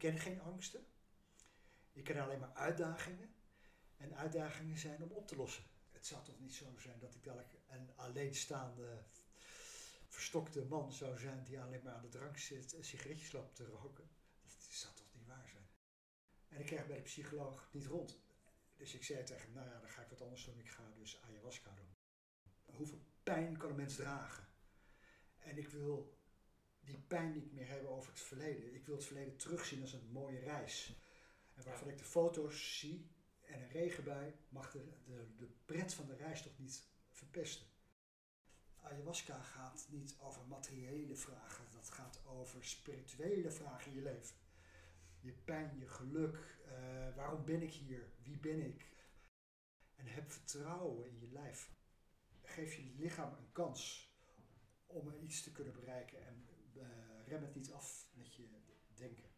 ken geen angsten. Ik ken alleen maar uitdagingen. En uitdagingen zijn om op te lossen. Het zou toch niet zo zijn dat ik dadelijk een alleenstaande, verstokte man zou zijn die alleen maar aan de drank zit en sigaretjes loopt te roken. Dat zou toch niet waar zijn. En ik krijg bij de psycholoog niet rond. Dus ik zei tegen hem, nou ja, dan ga ik wat anders doen. Ik ga dus ayahuasca doen. Hoeveel pijn kan een mens dragen? En ik wil die pijn niet meer hebben over het verleden. Ik wil het verleden terugzien als een mooie reis. En waarvan ik de foto's zie en een regenbui mag de, de, de pret van de reis toch niet verpesten. Ayahuasca gaat niet over materiële vragen, dat gaat over spirituele vragen in je leven. Je pijn, je geluk, uh, waarom ben ik hier, wie ben ik? En heb vertrouwen in je lijf. Geef je lichaam een kans om iets te kunnen bereiken en uh, rem het niet af met je denken.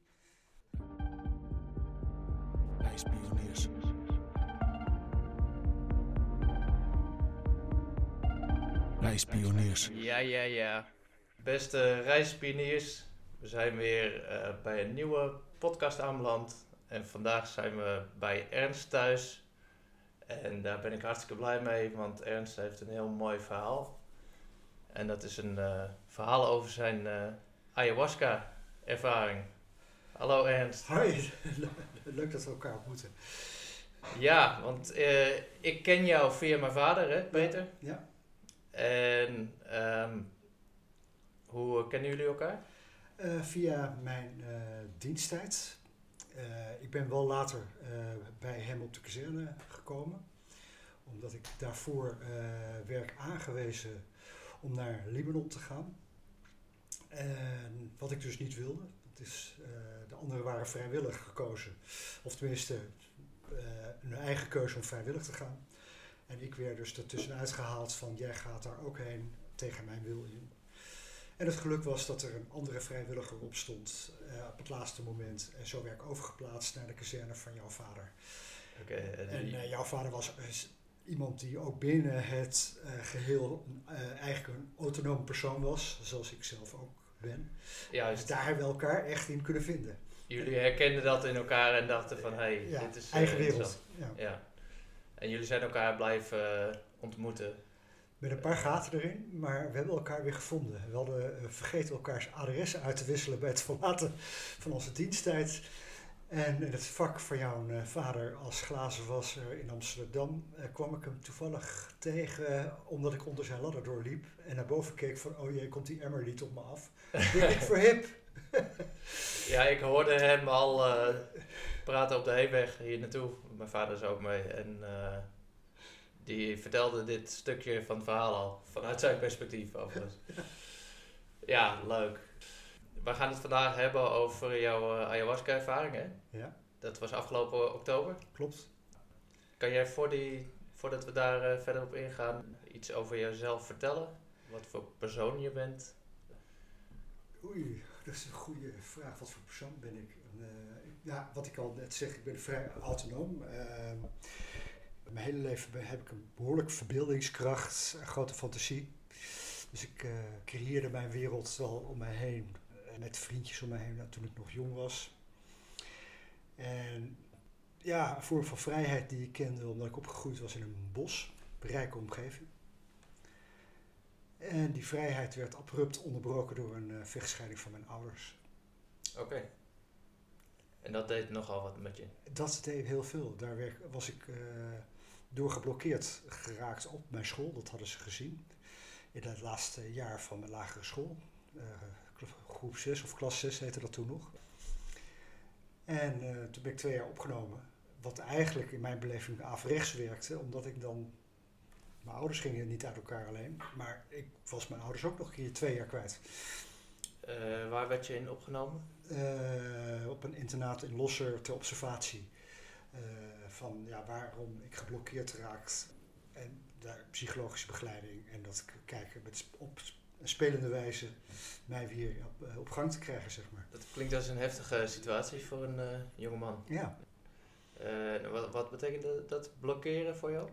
Ijspioniers. Reispioniers. Ja, ja, ja. Beste reispioniers, we zijn weer uh, bij een nieuwe podcast aanbeland. En vandaag zijn we bij Ernst thuis. En daar ben ik hartstikke blij mee, want Ernst heeft een heel mooi verhaal. En dat is een uh, verhaal over zijn uh, ayahuasca-ervaring. Hallo Ernst. Hoi, leuk dat we elkaar ontmoeten. Ja, want ik ken jou via mijn vader, hè, Peter? Ja. En um, hoe kennen jullie elkaar? Uh, via mijn uh, diensttijd. Ik ben wel later bij hem op de kazerne gekomen. Omdat ik daarvoor werd aangewezen om naar Libanon te gaan. En wat ik dus niet wilde. Dat is, de anderen waren vrijwillig gekozen. Of tenminste, hun eigen keuze om vrijwillig te gaan. En ik werd dus ertussenuit gehaald van jij gaat daar ook heen tegen mijn wil in. En het geluk was dat er een andere vrijwilliger op stond uh, op het laatste moment. En zo werd ik overgeplaatst naar de kazerne van jouw vader. Okay, en uh, jouw vader was iemand die ook binnen het uh, geheel eigenlijk een autonoom persoon was, zoals ik zelf ook ben. Juist. Dus daar hebben we elkaar echt in kunnen vinden. Jullie herkenden dat in elkaar en dachten van hé, hey, ja, dit is eigen wereld. Ja. ja. En jullie zijn elkaar blijven uh, ontmoeten. Met een paar gaten erin, maar we hebben elkaar weer gevonden. We hadden vergeten elkaars adressen uit te wisselen bij het verlaten van onze diensttijd. En in het vak van jouw uh, vader als glazenwasser in Amsterdam kwam ik hem toevallig tegen, omdat ik onder zijn ladder doorliep. En naar boven keek van, oh jee, komt die emmer niet op me af. Ben ik voor hip? ja, ik hoorde hem al praten op de heenweg hier naartoe. Mijn vader is ook mee. En uh, die vertelde dit stukje van het verhaal al. Vanuit zijn perspectief overigens. ja, leuk. We gaan het vandaag hebben over jouw uh, ayahuasca-ervaring, hè? Ja. Dat was afgelopen oktober. Klopt. Kan jij voor die, voordat we daar uh, verder op ingaan, iets over jezelf vertellen? Wat voor persoon je bent? Oei, dat is een goede vraag. Wat voor persoon ben ik? Uh, ja, wat ik al net zeg, ik ben vrij autonoom. Uh, mijn hele leven heb ik een behoorlijk verbeeldingskracht, een grote fantasie. Dus ik uh, creëerde mijn wereld wel om mij heen, met vriendjes om mij heen toen ik nog jong was. En ja, een vorm van vrijheid die ik kende omdat ik opgegroeid was in een bos, een rijke omgeving. En die vrijheid werd abrupt onderbroken door een uh, vechtscheiding van mijn ouders. Oké. Okay. En dat deed nogal wat met je? Dat deed heel veel. Daar was ik uh, door geblokkeerd geraakt op mijn school. Dat hadden ze gezien. In het laatste jaar van mijn lagere school. Uh, groep 6 of klas 6 heette dat toen nog. En uh, toen ben ik twee jaar opgenomen. Wat eigenlijk in mijn beleving averechts werkte. Omdat ik dan... Mijn ouders gingen niet uit elkaar alleen. Maar ik was mijn ouders ook nog een keer twee jaar kwijt. Uh, waar werd je in opgenomen? Uh, op een internaat in Losser ter observatie. Van ja, waarom ik geblokkeerd raakt. En daar psychologische begeleiding. En dat kijken met op spelende wijze mij weer op, op, gang te krijgen, zeg maar. Dat klinkt als een heftige situatie voor een jonge man. Ja. wat, wat betekent dat blokkeren voor jou?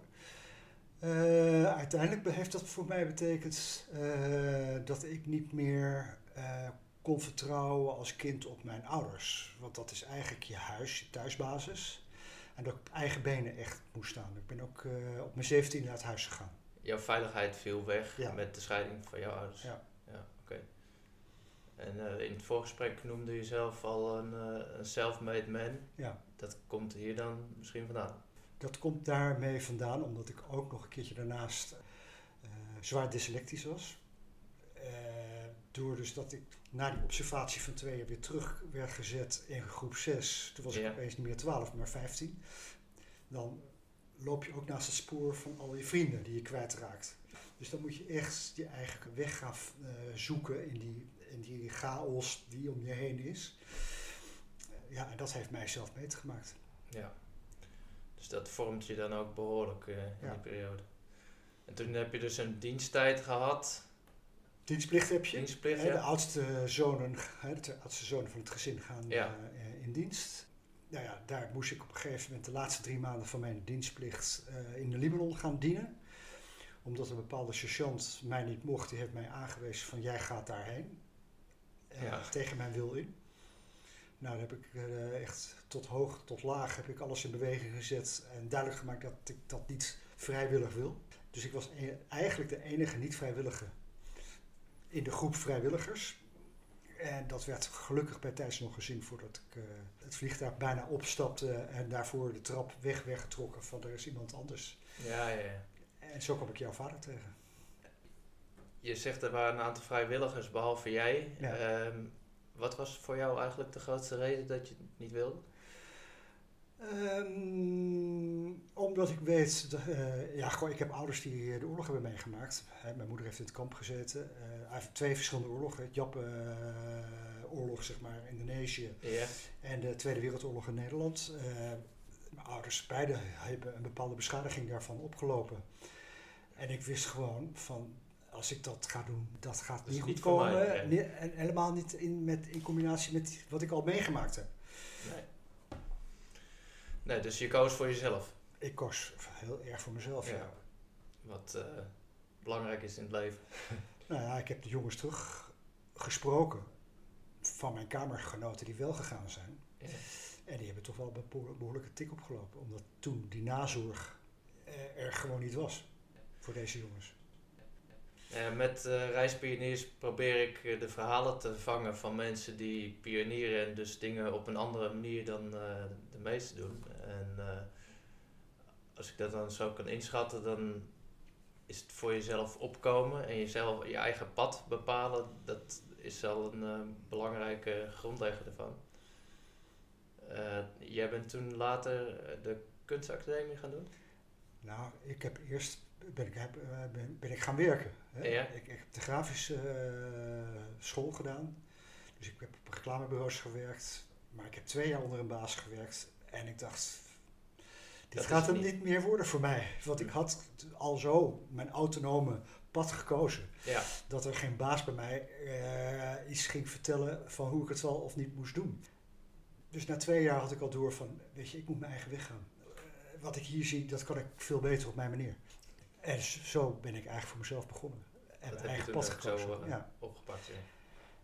Uh, uiteindelijk heeft dat voor mij betekend uh, dat ik niet meer uh, kon vertrouwen als kind op mijn ouders. Want dat is eigenlijk je huis, je thuisbasis. En dat ik op eigen benen echt moest staan. Ik ben ook eh, op mijn 17 naar het huis gegaan. Jouw veiligheid viel weg Ja. met de scheiding van jouw ouders. Ja. ja oké. En eh, in het voorgesprek noemde je zelf al een, eh, een self-made man. Ja. Dat komt hier dan misschien vandaan. Dat komt daarmee vandaan, omdat ik ook nog een keertje daarnaast eh, zwaar dyslectisch was. Door dus dat ik na die observatie van twee jaar weer terug werd gezet in groep 6. Toen was Ja. ik opeens niet meer 12, maar 15. Dan loop je ook naast het spoor van al je vrienden die je kwijtraakt. Dus dan moet je echt je eigen weg gaan eh, zoeken in die, in die chaos die om je heen is. Eh, ja, en dat heeft mij zelf meegemaakt. Ja. Dus dat vormt je dan ook behoorlijk eh, in Ja. die periode. En toen heb je dus een diensttijd gehad. Dienstplicht heb je. Dienstplicht, Hè, De ja. oudste zonen, hè, de oudste zonen van het gezin gaan Ja. in dienst. Nou ja, daar moest ik op een gegeven moment de laatste drie maanden van mijn dienstplicht eh, in de Libanon gaan dienen. Omdat een bepaalde sergeant mij niet mocht, die heeft mij aangewezen van jij gaat daarheen. Eh, Ja. Tegen mijn wil in. Nou, dan heb ik eh, echt tot hoog tot laag heb ik alles in beweging gezet en duidelijk gemaakt dat ik dat niet vrijwillig wil. Dus ik was e- eigenlijk de enige niet-vrijwillige in de groep vrijwilligers. En dat werd gelukkig bij tijds nog gezien voordat ik eh, het vliegtuig bijna opstapte en daarvoor de trap weg werd getrokken van er is iemand anders. Ja, ja, ja. En zo kwam ik jouw vader tegen. Je zegt er waren een aantal vrijwilligers, behalve jij. Ja. Ehm, wat was voor jou eigenlijk de grootste reden dat je het niet wilde? Ehm, omdat ik weet, eh, ja, gewoon, ik heb ouders die eh, de oorlog hebben meegemaakt. Hè, mijn moeder heeft in het kamp gezeten. Eh, hij heeft twee verschillende oorlogen. Het Jap-oorlog, zeg maar, Indonesië. Ja. En de Tweede Wereldoorlog in Nederland. Eh, mijn ouders, beide, hebben een bepaalde beschadiging daarvan opgelopen. En ik wist gewoon van, als ik dat ga doen, dat gaat Dat niet goed niet voor mij, komen. Nee, en helemaal niet in, met, in combinatie met wat ik al meegemaakt heb. Nee. Dus je koos voor jezelf. Ik koos heel erg voor mezelf. Ja. Ja. Wat eh, belangrijk is in het leven. Nou ja, ik heb de jongens teruggesproken van mijn kamergenoten die wel gegaan zijn. Ja. En die hebben toch wel een behoor- behoorlijke tik opgelopen. Omdat toen die nazorg er gewoon niet was voor deze jongens. Met eh reispioniers probeer ik eh, de verhalen te vangen van mensen die pionieren en dus dingen op een andere manier dan de meesten doen. En eh, als ik dat dan zo kan inschatten, dan is het voor jezelf opkomen en jezelf je eigen pad bepalen. Dat is al een eh, belangrijke grondlegger ervan. Eh, jij bent toen later de kunstacademie gaan doen? Nou, ik heb eerst ben ik, heb, ben, ben ik gaan werken. Hè? Ja. Ik, ik heb de grafische school gedaan. Dus ik heb op reclamebureaus gewerkt. Maar ik heb twee jaar onder een baas gewerkt. En ik dacht, dit Dat gaat hem niet. meer worden voor mij. Want ik had al zo mijn autonome pad gekozen. Ja. Dat er geen baas bij mij eh, iets ging vertellen van hoe ik het wel of niet moest doen. Dus na twee jaar had ik al door van, weet je, ik moet mijn eigen weg gaan. Eh, wat ik hier zie, dat kan ik veel beter op mijn manier. En zo ben ik eigenlijk voor mezelf begonnen. En Dat mijn eigen pad zo gekozen. eh, ja. opgepakt. Ja.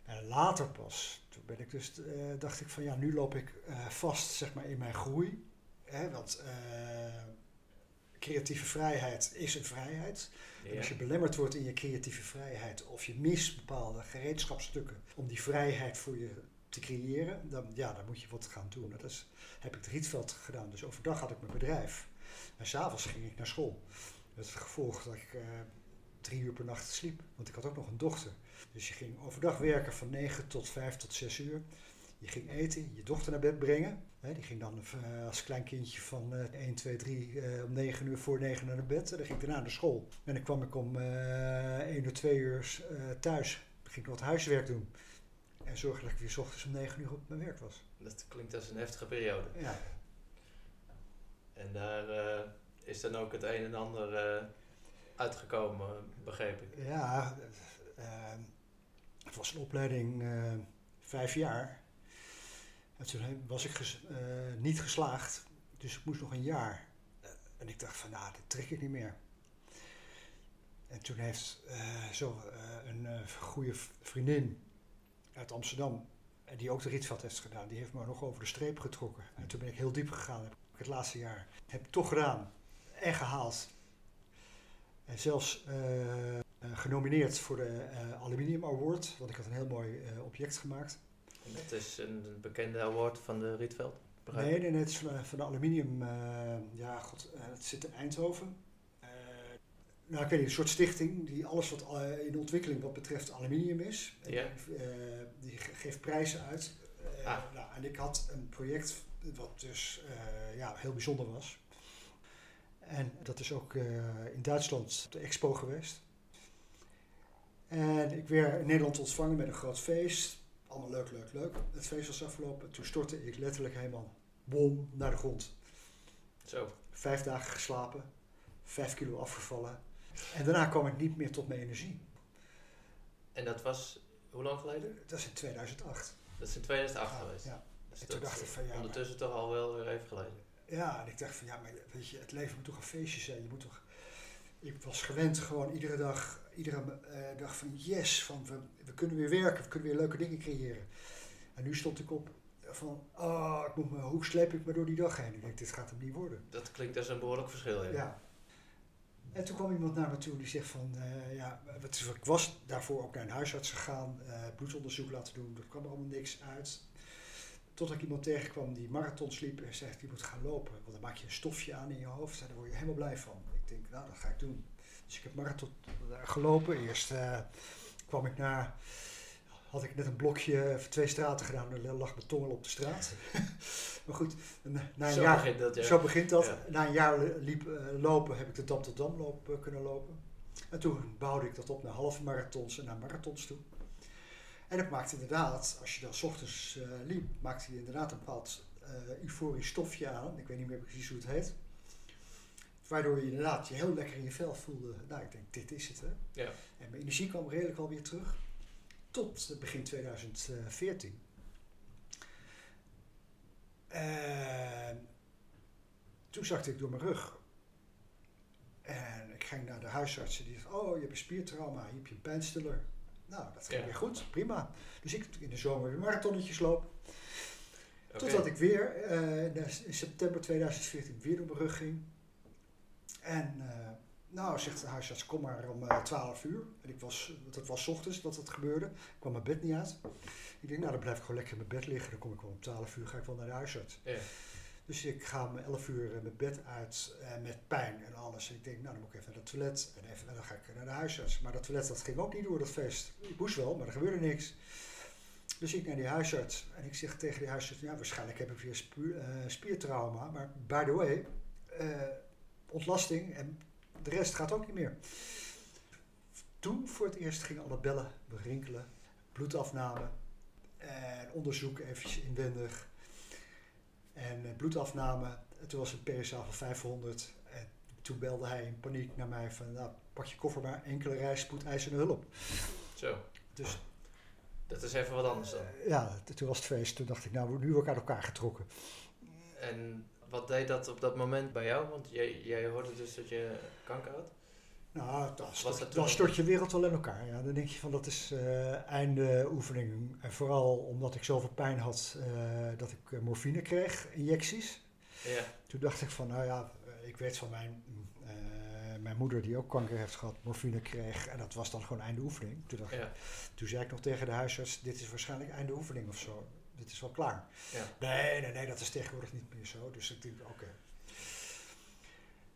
En later pas, toen ben ik dus, eh, dacht ik van ja, nu loop ik eh, vast zeg maar, in mijn groei. Hè, want eh, creatieve vrijheid is een vrijheid. En als je belemmerd wordt in je creatieve vrijheid of je mist bepaalde gereedschapstukken om die vrijheid voor je te creëren, dan, ja, dan moet je wat gaan doen. Dat is, heb ik het Rietveld gedaan. Dus overdag had ik mijn bedrijf en s'avonds ging ik naar school. Met het gevolg dat ik drie uur per nacht sliep, want ik had ook nog een dochter. Dus je ging overdag werken van 9 tot 5 tot 6 uur. Je ging eten, je dochter naar bed brengen. Die ging dan eh, als klein kindje van eh 1, 2, 3 eh, om 9 uur voor 9 naar bed. En dan ging ik daarna naar school. En dan kwam ik om eh 1 uur, 2 uur eh, thuis. Dan ging ik wat huiswerk doen. En zorgde dat ik weer 's ochtends om 9 uur op mijn werk was. Dat klinkt als een heftige periode. Ja, En daar eh, is dan ook het een en ander eh, uitgekomen, begreep ik. ja eh, het was een opleiding eh, vijf jaar. En toen was ik eh, niet geslaagd. Dus ik moest nog een jaar. Eh, en ik dacht van, nou, dat trek ik niet meer. En toen heeft eh, zo een goede vriendin uit Amsterdam, die ook de Rietveld heeft gedaan, die heeft me nog over de streep getrokken. En toen ben ik heel diep gegaan, heb het laatste jaar. Heb ik toch gedaan en gehaald. En zelfs eh, eh, genomineerd voor de eh, Aluminium Award, want ik had een heel mooi object gemaakt. En dat is een bekende award van de Rietveld. begrijp Nee, nee, nee, het is van, van de aluminium. ja, god, het zit in Eindhoven. Nou, ik weet niet, een soort stichting die alles wat in ontwikkeling wat betreft aluminium is. En die, die ge- geeft prijzen uit. Ah. nou, en ik had een project wat dus ja, heel bijzonder was. En dat is ook eh, in Duitsland op de expo geweest. En ik werd in Nederland ontvangen met een groot feest. Allemaal leuk, leuk, leuk. Het feest was afgelopen. Toen stortte ik letterlijk helemaal bom naar de grond. Zo. Vijf dagen geslapen, vijf kilo afgevallen. En daarna kwam ik niet meer tot mijn energie. En dat was hoe lang geleden? Dat is in 2008. Dat is in 2008 Ja, geweest. Ja, Dus En toen dacht ik van, ja, Ondertussen toch al wel weer even geleden. Ja en ik dacht van ja, maar weet je, het leven moet toch een feestje zijn. Je moet toch... Ik was gewend gewoon iedere dag, iedere eh, dag van yes, van we, we kunnen weer werken, we kunnen weer leuke dingen creëren. En nu stond ik op van, oh, ik moet me, hoe sleep ik me door die dag heen? Ik denk, dit gaat hem niet worden. Dat klinkt als een behoorlijk verschil. Ja. Ja. En toen kwam iemand naar me toe die zegt van, eh, ja, ik was daarvoor ook naar een huisarts gegaan, eh, bloedonderzoek laten doen, er kwam er allemaal niks uit. Totdat ik iemand tegenkwam die marathons liep en zegt, je moet gaan lopen, want dan maak je een stofje aan in je hoofd en daar word je helemaal blij van. Ik denk, nou, dat ga ik doen. Dus ik heb marathon eh, gelopen. Eerst eh, kwam ik naar, had ik net een blokje van twee straten gedaan, en lag mijn tong al op de straat. maar goed, na een Zo jaar... begint dat, ja. Zo begint dat. Ja. Na een jaar liep, eh, lopen heb ik de Dam tot Dam loop eh, kunnen lopen. En toen bouwde ik dat op naar halve marathons en naar marathons toe. En het maakt inderdaad, als je dan 's ochtends eh, liep, maakte hij inderdaad een bepaald eh euforisch stofje aan. Ik weet niet meer precies hoe het heet. Waardoor je inderdaad je heel lekker in je vel voelde. Nou, ik denk, dit is het hè. Ja. En mijn energie kwam redelijk alweer terug. Tot begin 2014. En toen zakte ik door mijn rug. En ik ging naar de huisarts. en Die zei, oh, je hebt een spiertrauma, hier heb je een pijnstiller. Nou, dat ging Ja. weer goed, prima. Dus ik in de zomer weer marathonnetjes loop. Totdat ik weer eh, in september 2014 weer door mijn rug ging. En eh, nou, zegt de huisarts, kom maar om eh 12 uur. En ik was, dat was ochtends dat het gebeurde. Ik kwam mijn bed niet uit. Ik denk, nou dan blijf ik gewoon lekker in mijn bed liggen. Dan kom ik wel om 12 uur, ga ik wel naar de huisarts. Ja. Dus ik ga om 11 uur mijn bed uit eh, met pijn en alles. En ik denk, nou dan moet ik even naar het toilet. En, even, en dan ga ik naar de huisarts. Maar dat toilet dat ging ook niet door, dat feest. Ik moest wel, maar er gebeurde niks. Dus ik naar die huisarts. En ik zeg tegen die huisarts, ja waarschijnlijk heb ik weer eh, spiertrauma. Maar by the way, eh, ontlasting en de rest gaat ook niet meer. Toen voor het eerst gingen alle bellen rinkelen. Bloedafname. En onderzoek eventjes inwendig. En eh, bloedafname. En toen was het PSA van 500. En toen belde hij in paniek naar mij van... Nou, pak je koffer maar, enkele reis, spoedeisende hulp. Zo. Dus Dat is even wat anders dan. ja, toen was het feest. Toen dacht ik, nou, nu word ik uit elkaar getrokken. En wat deed dat op dat moment bij jou? Want jij, jij hoorde dus dat je kanker had. Nou, dan stort, dan stort je wereld wel in elkaar. Ja, dan denk je van dat is eh einde oefening. En vooral omdat ik zoveel pijn had eh, dat ik eh, morfine kreeg, injecties. Ja. Toen dacht ik van, nou ja, ik weet van mijn, mijn moeder die ook kanker heeft gehad, morfine kreeg. En dat was dan gewoon einde oefening. Toen, dacht, Ja. toen zei ik nog tegen de huisarts, dit is waarschijnlijk einde oefening of zo. Dit is wel klaar. Ja. Nee, nee, nee, dat is tegenwoordig niet meer zo. Dus ik denk, oké.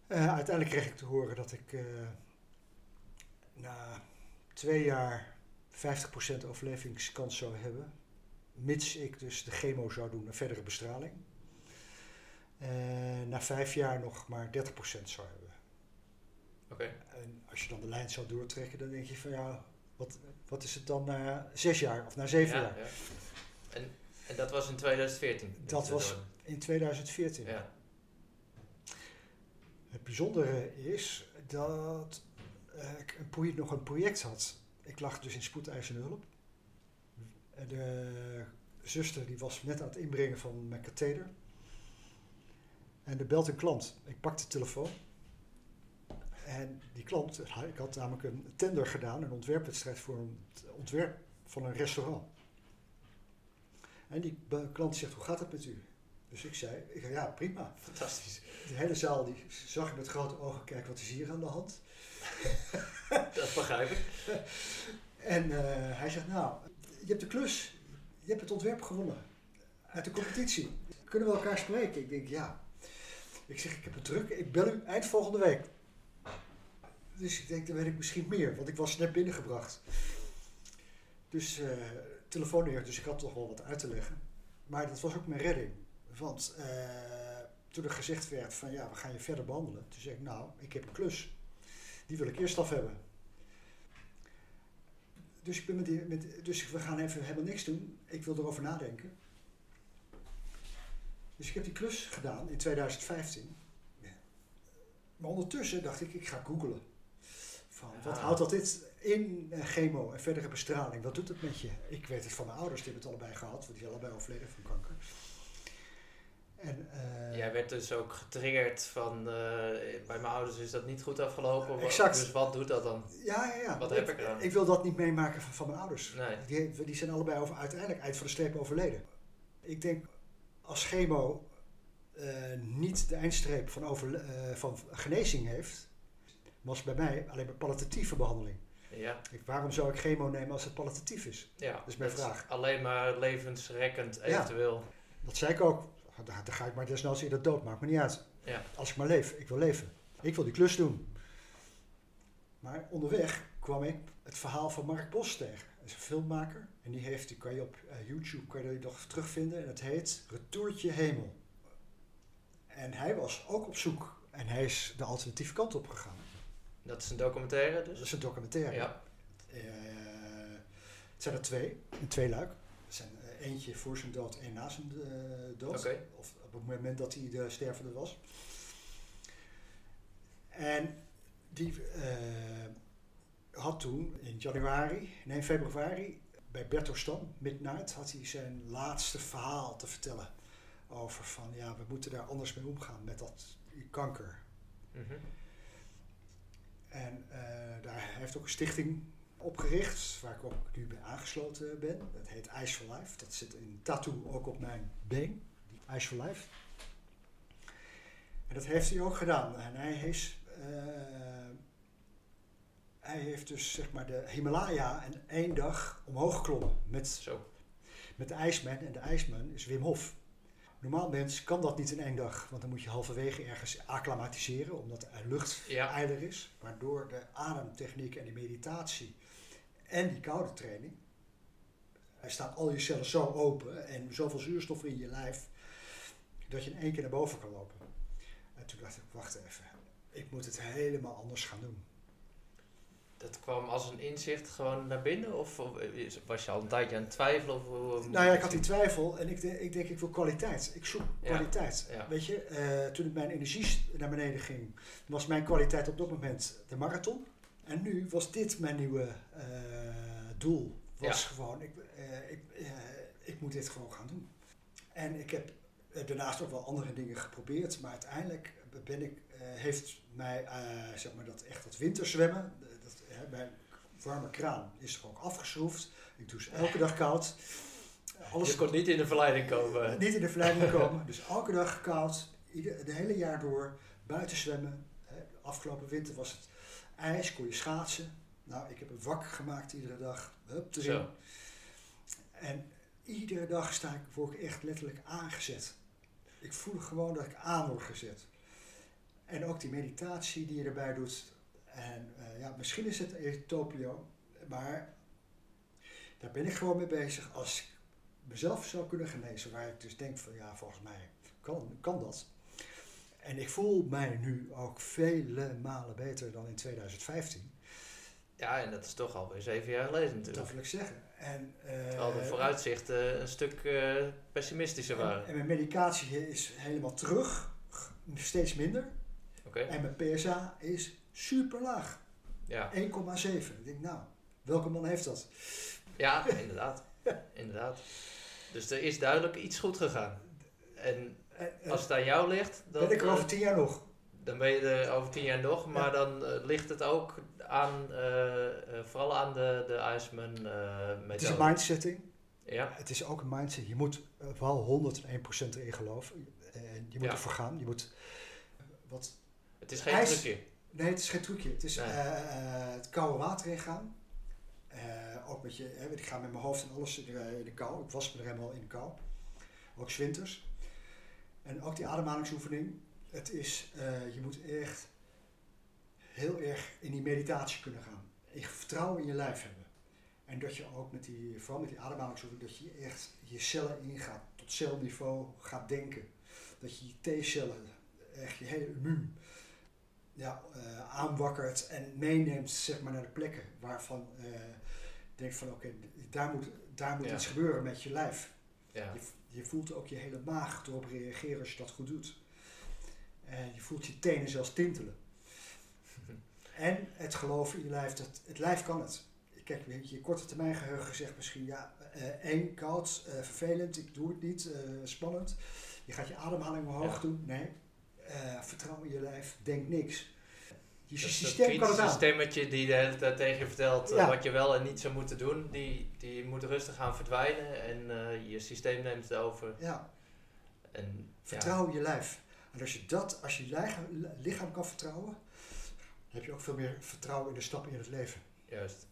Eh, uiteindelijk kreeg ik te horen dat ik eh, na twee jaar 50% overlevingskans zou hebben. Mits ik dus de chemo zou doen en verdere bestraling. En na vijf jaar nog maar 30% zou hebben. En als je dan de lijn zou doortrekken, dan denk je van ja, wat, wat is het dan na zes jaar of na zeven Ja, jaar? ja. En, en dat was in 2014? Dat was In 2014. Ja. Het bijzondere is dat eh, ik een project, nog een project had. Ik lag dus in spoedeisende hulp. En De zuster die was net aan het inbrengen van mijn katheder. En er belt een klant. Ik pak de telefoon. En die klant, ik had namelijk een tender gedaan, een ontwerpwedstrijd voor een ontwerp van een restaurant. En die klant zegt, hoe gaat het met u? Dus ik zei, ja, prima. Fantastisch. De hele zaal die zag ik met grote ogen kijken, wat is hier aan de hand? Dat begrijp ik. En eh, hij zegt, nou, je hebt de klus. Je hebt het ontwerp gewonnen. Uit de competitie. Kunnen we elkaar spreken? Ik denk, ja. Ik zeg, ik heb het druk. Ik bel u eind volgende week. Dus ik denk, dan weet ik misschien meer. Want ik was net binnengebracht. Dus neer. Dus ik had toch wel wat uit te leggen. Maar dat was ook mijn redding. Want eh, toen er gezegd werd van, ja, we gaan je verder behandelen. Toen zei ik, nou, ik heb een klus. Die wil ik eerst af hebben. Dus, ik ben met die, dus we gaan even helemaal niks doen. Ik wil erover nadenken. Dus ik heb die klus gedaan in 2015. Ja. Maar ondertussen dacht ik, ik ga googlen. Van, wat Ah. houdt dat dit in eh, chemo en verdere bestraling? Wat doet het met je? Ik weet het van mijn ouders, die hebben het allebei gehad. Want die zijn allebei overleden van kanker. En, eh, Jij werd dus ook getriggerd van, eh, bij mijn ouders is dat niet goed afgelopen. Exact. Dus wat doet dat dan? ja, ja, ja. Wat heb ik eraan? Ik wil dat niet meemaken van, van mijn ouders. Nee. Die, die zijn allebei over, uiteindelijk eind van de streep overleden. Ik denk als chemo niet de eindstreep van, over, van genezing heeft, was bij mij alleen maar palliatieve behandeling. Ja, Ik, waarom zou ik chemo nemen als het palliatief is? ja. is mijn dat vraag. Alleen maar levensrekkend Ja. eventueel. Dat zei ik ook. Dan, dan ga ik maar desnoods eerder dood, maakt me niet uit. Ja. Als ik maar leef, ik wil leven. Ik wil die klus doen. Maar onderweg kwam ik het verhaal van Mark Bos tegen. Hij is een filmmaker. En die heeft, die kan je op eh, YouTube kan je nog terugvinden. En het heet Retourtje Hemel. En hij was ook op zoek. En hij is de alternatieve kant op gegaan. Dat is een documentaire Dat dus? is een documentaire. Ja. Eh, het zijn er twee, een tweeluik. Er zijn eh, eentje voor zijn dood, één na zijn eh, dood. Of op het moment dat hij de stervende was. En die had toen in januari, nee februari, bij Berto Stam, Midnight, had hij zijn laatste verhaal te vertellen. Over van, ja, we moeten daar anders mee omgaan met dat kanker. Mhm. En eh, daar heeft ook een stichting opgericht, waar ik ook nu bij aangesloten ben. Dat heet Ice for Life. Dat zit in tattoo ook op mijn been. Ice for Life. En dat heeft hij ook gedaan. En hij is, eh, hij heeft dus zeg maar de Himalaya in één dag omhoog geklommen met, Zo. met de IJsman. En de IJsman is Wim Hof. Normaal mens kan dat niet in één dag, want dan moet je halverwege ergens acclimatiseren, omdat er lucht Ja. is. Waardoor de ademtechniek en die meditatie en die koude training, staan al je cellen zo open en zoveel zuurstof in je lijf, dat je in één keer naar boven kan lopen. En toen dacht ik, wacht even, ik moet het helemaal anders gaan doen. Dat kwam als een inzicht gewoon naar binnen? Of, was je al een tijdje aan het twijfelen? Of, hoe- hoe- Nou ja, ik had die twijfel en ik, de- ik denk, ik wil kwaliteit. Ik zoek Ja, kwaliteit. ja. Weet je, eh, toen mijn energie naar beneden ging, was mijn kwaliteit op dat moment de marathon. En nu was dit mijn nieuwe eh, doel. Was gewoon, ik, eh, ik, eh, ik moet dit gewoon gaan doen. En ik heb eh, daarnaast ook wel andere dingen geprobeerd, maar uiteindelijk ben ik, eh, heeft mij eh, zeg maar dat echt dat winterzwemmen, eh, hè, mijn warme kraan is er ook afgeschroefd. Ik doe ze elke dag koud. Alles Je kon niet in de verleiding komen. niet in de verleiding komen. Dus elke dag koud, ieder, de hele jaar door, buiten zwemmen. Hè, Afgelopen winter was het ijs, kon je schaatsen. Nou, ik heb een wak gemaakt iedere dag. Hup, erin. Zo. En iedere dag sta ik, word ik echt letterlijk aangezet. Ik voel gewoon dat ik aan word gezet. En ook die meditatie die je erbij doet. En eh, ja, misschien is het Etopio, maar daar ben ik gewoon mee bezig. Als ik mezelf zou kunnen genezen, waar ik dus denk van ja, volgens mij kan, kan dat. En ik voel mij nu ook vele malen beter dan in 2015. Ja, en dat is toch alweer zeven jaar geleden Dat natuurlijk. wil ik zeggen. En, eh, Terwijl de vooruitzichten een stuk eh, pessimistischer En, waren. en mijn medicatie is helemaal terug, steeds minder. Oké, En mijn PSA is super laag, ja. 1,7. Ik denk, nou, welke man heeft dat? Ja, inderdaad. inderdaad. Dus er is duidelijk iets goed gegaan. En En, eh, als het aan jou ligt, dan, ben ik er eh, over tien jaar nog. dan ben je er over tien jaar nog. Maar dan eh, ligt het ook aan, eh, eh, vooral aan de, de Iceman eh Het is methode. een mindsetting. Ja, Het is ook een mindset. Je moet eh, wel 101% erin geloven. En je moet Ja. ervoor gaan. Je moet, wat, het is geen trucje. Nee, het is geen trucje. Het is Nee. eh, eh, het koude water ingaan. Eh, ook met je, hè, ik ga met mijn hoofd en alles in de, in de kou. Ik was me er helemaal in de kou. Ook 's winters. En ook die ademhalingsoefening. Het is, je moet echt heel erg in die meditatie kunnen gaan. Je vertrouwen in je lijf hebben. En dat je ook met die, vooral met die ademhalingsoefening, dat je echt je cellen ingaat, tot celniveau gaat denken. Dat je je T-cellen, echt je hele immuun, ja, eh, aanwakkert en meeneemt zeg maar, naar de plekken waarvan eh je denkt van oké, daar moet, daar moet Ja. iets gebeuren met je lijf. Ja. Je, je voelt ook je hele maag erop reageren als je dat goed doet. En je voelt je tenen zelfs tintelen. En het geloof in je lijf, dat, het lijf kan het. Kijk, je, je korte termijn geheugen zegt misschien, ja, eh één, koud, eh, vervelend, ik doe het niet, eh, spannend. Je gaat je ademhaling omhoog Ja. doen. Nee, eh, vertrouw in je lijf, denk niks. Je Dus systeem kan het aan. stemmetje die de hele tijd tegen je vertelt eh, Ja. wat je wel en niet zou moeten doen, die, die moet rustig gaan verdwijnen en eh, je systeem neemt het over. Ja, En, vertrouw in je lijf. En als je dat, als je lichaam, lichaam kan vertrouwen, dan heb je ook veel meer vertrouwen in de stappen in het leven. Ja, juist.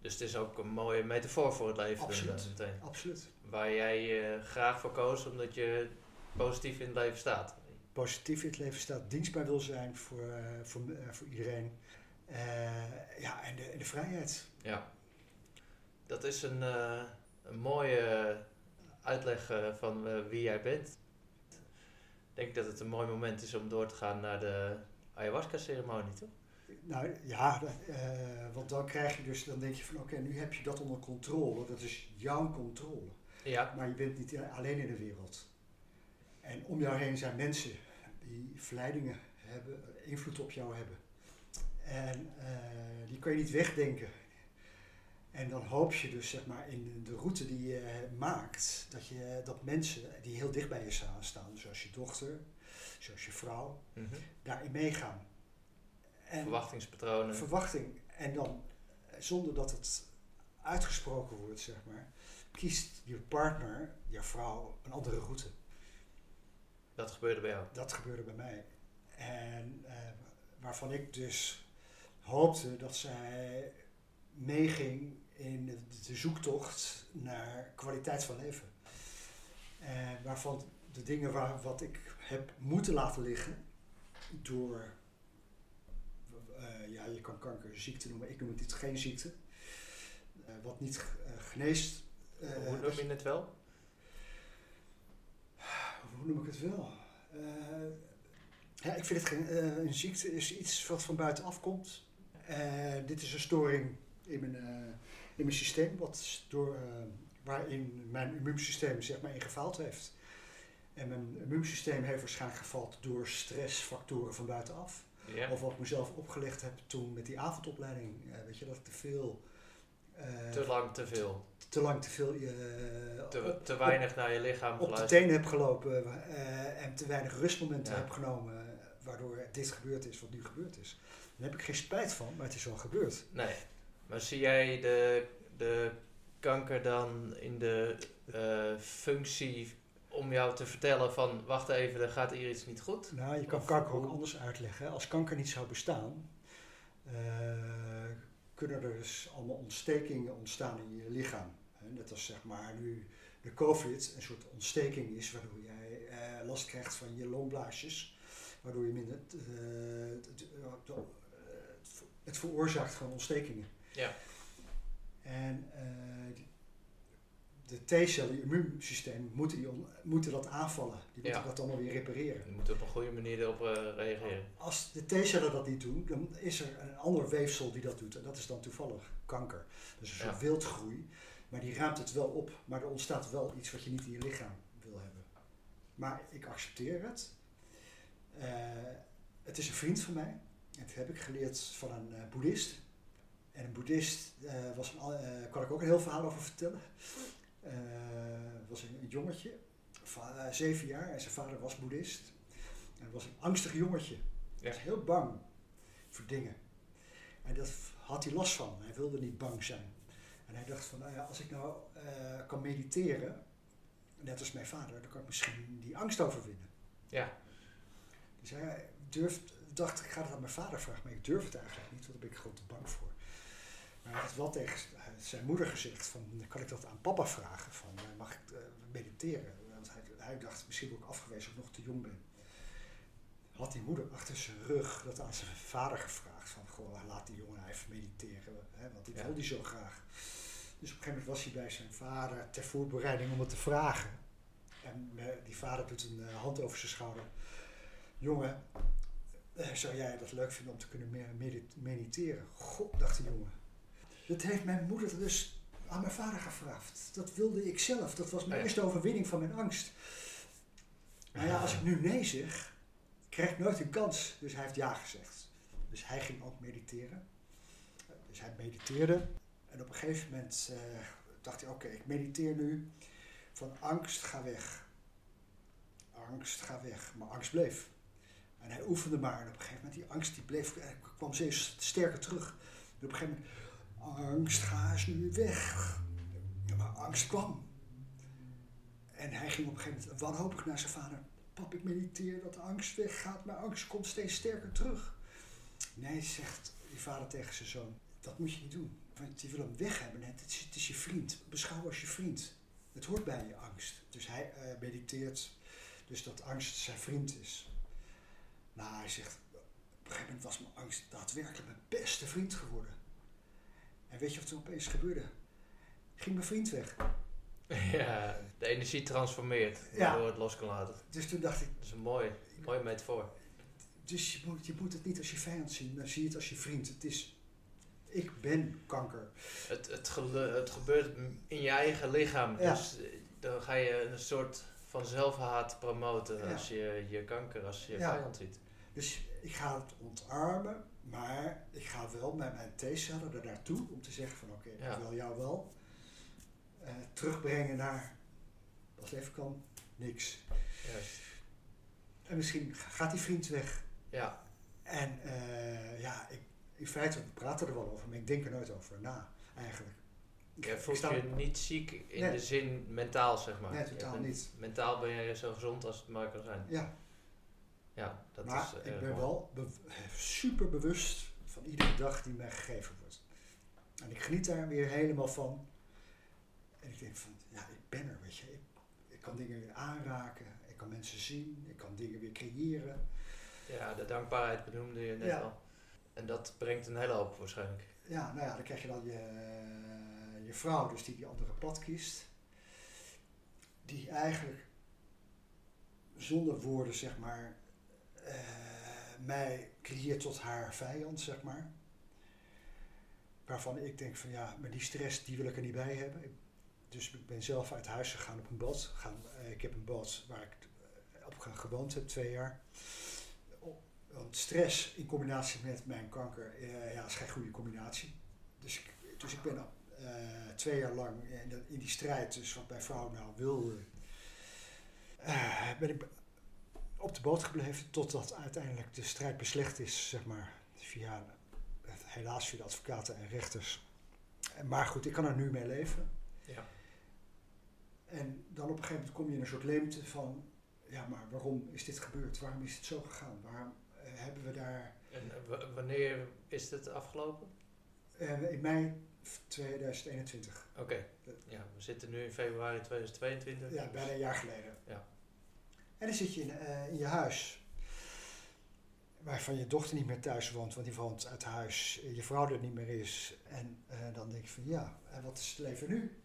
Dus het is ook een mooie metafoor voor het leven. Absoluut. meteen. Absoluut. Waar jij graag voor koos omdat je positief in het leven staat. Positief in het leven staat, dienstbaar wil zijn voor, eh, voor, eh, voor iedereen. Eh, ja, en de, de vrijheid. Ja. Dat is een, een mooie uitleg van wie jij bent. Ik denk dat het een mooi moment is om door te gaan naar de ayahuasca-ceremonie, toch? Nou ja, want dan krijg je dus, dan denk je van oké, nu heb je dat onder controle. Dat is jouw controle. Ja. Maar je bent niet alleen in de wereld. En om jou heen zijn mensen die verleidingen hebben, invloed op jou hebben. En eh, die kun je niet wegdenken. En dan hoop je dus zeg maar in de route die je maakt, dat, je, dat mensen die heel dicht bij je staan- staan, zoals je dochter, zoals je vrouw, Mhm. daarin meegaan. En Verwachtingspatronen. verwachting. En dan, eh, zonder dat het uitgesproken wordt, zeg maar, kiest je partner, je vrouw, een andere route. Dat gebeurde bij jou. Dat gebeurde bij mij. En eh, waarvan ik dus hoopte dat zij meeging in de, zoektocht naar kwaliteit van leven. En waarvan de dingen waar, wat ik heb moeten laten liggen door, eh, ja, je kan kanker ziekte noemen, ik noem het niet geen ziekte, eh, wat niet eh, geneest. eh, Hoe noem je het wel? Hoe noem ik het wel? Eh, ja, ik vind het geen, eh, een ziekte is iets wat van buitenaf komt. Eh, dit is een storing in mijn, in mijn systeem, wat door, waarin mijn immuunsysteem zeg maar in gefaald heeft. En mijn immuunsysteem heeft waarschijnlijk gefaald door stressfactoren van buitenaf. Ja. Of wat ik mezelf opgelegd heb toen met die avondopleiding. Weet je, dat ik te veel... eh, Te lang, te veel. te lang te veel... eh, Te, te weinig naar je lichaam op de tenen heb gelopen eh, en te weinig rustmomenten Ja. heb genomen, waardoor dit gebeurd is wat nu gebeurd is. Daar heb ik geen spijt van, maar het is wel gebeurd. Nee. Maar zie jij de, de kanker dan in de eh, functie om jou te vertellen van... Wacht even, er gaat hier iets niet goed? Nou, je kan Of kanker ook anders uitleggen. Als kanker niet zou bestaan, kunnen er dus allemaal ontstekingen ontstaan in je lichaam. Net als zeg maar nu de COVID een soort ontsteking is, waardoor jij eh, last krijgt van je longblaasjes. Waardoor je minder. eh, het- veroorzaakt gewoon ontstekingen. Ja. En eh, de T-cellen, je immuunsysteem, moeten, die moeten dat aanvallen. Die moeten Ja. dat allemaal weer repareren. Je moet op een goede manier erop eh, reageren. Als de T-cellen dat niet doen, dan is er een ander weefsel die dat doet. En dat is dan toevallig kanker. Dus een soort Ja. wildgroei. Maar die ruimt het wel op. Maar er ontstaat wel iets wat je niet in je lichaam wil hebben. Maar ik accepteer het. Eh, het is een vriend van mij. En dat heb ik geleerd van een eh, boeddhist. En een boeddhist was een, kan ik ook een heel verhaal over vertellen. Eh was een, jongetje, eh, zeven jaar. En zijn vader was boeddhist. En hij was een angstig jongetje. Hij was heel bang voor dingen. En dat had hij last van. Hij wilde niet bang zijn. En hij dacht van, nou ja, als ik nou eh, kan mediteren, net als mijn vader, dan kan ik misschien die angst overwinnen. Ja. Dus hij durft, dacht, ik ga het aan mijn vader vragen, maar ik durf het eigenlijk niet, want daar ben ik gewoon te bang voor. Maar hij had wel tegen zijn moeder gezegd van, kan ik dat aan papa vragen? Van, eh, mag ik uh, mediteren? Want hij, hij dacht, misschien word ik afgewezen of ik nog te jong ben. Had die moeder achter zijn rug dat aan zijn vader gevraagd. Van, goh, laat die jongen even mediteren. Hè, want die Ja. wil die zo graag. Dus op een gegeven moment was hij bij zijn vader ter voorbereiding om het te vragen. En eh, die vader doet een eh, hand over zijn schouder. Jongen, eh, zou jij dat leuk vinden om te kunnen me- medit- mediteren? God, dacht de jongen. Dat heeft mijn moeder dus aan mijn vader gevraagd. Dat wilde ik zelf. Dat was mijn Ja. eerste overwinning van mijn angst. Maar ja, als ik nu nee zeg, krijg ik nooit een kans. Dus hij heeft ja gezegd. Dus hij ging ook mediteren. Dus hij mediteerde. En op een gegeven moment eh, dacht hij, oké, ik mediteer nu. Van angst, ga weg. Angst, ga weg. Maar angst bleef. En hij oefende maar. En op een gegeven moment, die angst die bleef, eh, kwam steeds sterker terug. En op een gegeven moment, angst, ga eens nu weg. Ja, maar angst kwam. En hij ging op een gegeven moment wanhopig naar zijn vader. Pap, ik mediteer dat de angst weggaat, maar angst komt steeds sterker terug. Nee, zegt die vader tegen zijn zoon, dat moet je niet doen. Want je wil hem weg hebben. Het is, het is je vriend. Beschouw als je vriend. Het hoort bij je angst. Dus hij eh, mediteert, dus dat angst zijn vriend is. Nou, hij zegt, op een gegeven moment was mijn angst daadwerkelijk mijn beste vriend geworden. En weet je wat er opeens gebeurde? Ging mijn vriend weg. ja, de energie transformeert, Ja. waardoor het los kan laten. Dus toen dacht ik, Dat is een mooi, mooie metafoor. dus je moet, je moet het niet als je vijand zien, maar zie het als je vriend. Het is, ik ben kanker. Het, het, gebeurt in je eigen lichaam. Ja. Dus eh, dan ga je een soort van zelfhaat promoten Ja. als je je kanker, als je je Ja. vijand ziet. Dus ik ga het ontarmen, maar ik ga wel met mijn T-cellen er naartoe om te zeggen van oké, Ja. ik wil jou wel eh, terugbrengen naar, het even kan, niks. En misschien gaat die vriend weg. Ja, En eh, ja, ik, in feite, we praten er wel over, maar ik denk er nooit over na, eigenlijk. Ik voelt sta- je niet ziek in Nee. de zin mentaal, zeg maar. Nee, totaal niet. Mentaal ben je zo gezond als het maar kan zijn. Ja, Ja, dat maar is eh, ik ben wel super bewust van iedere dag die mij gegeven wordt. En ik geniet daar weer helemaal van. En ik denk van, ja, ik ben er, weet je. Ik, ik kan dingen weer aanraken, ik kan mensen zien, ik kan dingen weer creëren. Ja, de dankbaarheid benoemde je net Ja. al. En dat brengt een hele hoop waarschijnlijk. Ja, nou ja, dan krijg je dan je, je vrouw, dus die die andere pad kiest. Die eigenlijk zonder woorden, zeg maar, eh, mij creëert tot haar vijand, zeg maar. Waarvan ik denk van ja, maar die stress die wil ik er niet bij hebben. Dus ik ben zelf uit huis gegaan op een boot. Gaan, eh, ik heb een boot waar ik eh, op ge- gewoond heb, twee jaar. Want stress in combinatie met mijn kanker, eh, ja, is geen goede combinatie. Dus ik, dus ik ben al, twee jaar lang in, die strijd, dus wat mijn vrouw nou wilde, ben ik op de boot gebleven totdat uiteindelijk de strijd beslecht is, zeg maar, via, helaas via de advocaten en rechters. Maar goed, ik kan er nu mee leven. Ja. En dan op een gegeven moment kom je in een soort leemte van, ja, maar waarom is dit gebeurd? Waarom is het zo gegaan? Waarom eh, hebben we daar En eh, wanneer is dit afgelopen? eh, in mei 2021, Oké, ja, we zitten nu in februari 2022. ja, bijna een jaar geleden. Ja. En dan zit je in, eh, in je huis, waarvan je dochter niet meer thuis woont, want die woont uit huis, je vrouw er niet meer is. En eh, dan denk je van, ja, en wat is het leven nu?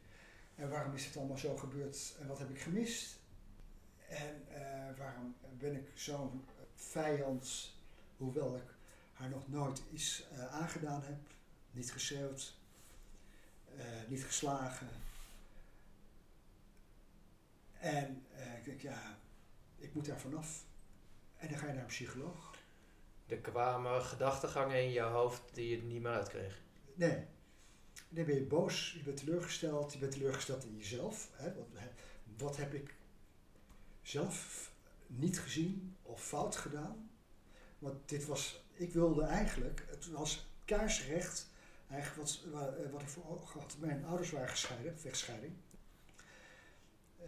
En waarom is het allemaal zo gebeurd? En wat heb ik gemist? En eh, waarom ben ik zo'n vijand, hoewel ik haar nog nooit iets aangedaan heb, niet geschreeuwd, niet geslagen. En ik denk, ja, ik moet daar vanaf. En dan ga je naar een psycholoog. Er kwamen gedachtegangen in je hoofd die je niet meer uitkreeg. Nee. Dan ben je boos, je bent teleurgesteld, je bent teleurgesteld in jezelf. Hè? Wat, wat heb ik zelf niet gezien of fout gedaan? Want dit was, ik wilde eigenlijk, het was kaarsrecht Eigenlijk wat, wa- wat ik voor ogen had. Mijn ouders waren gescheiden, vechtscheiding.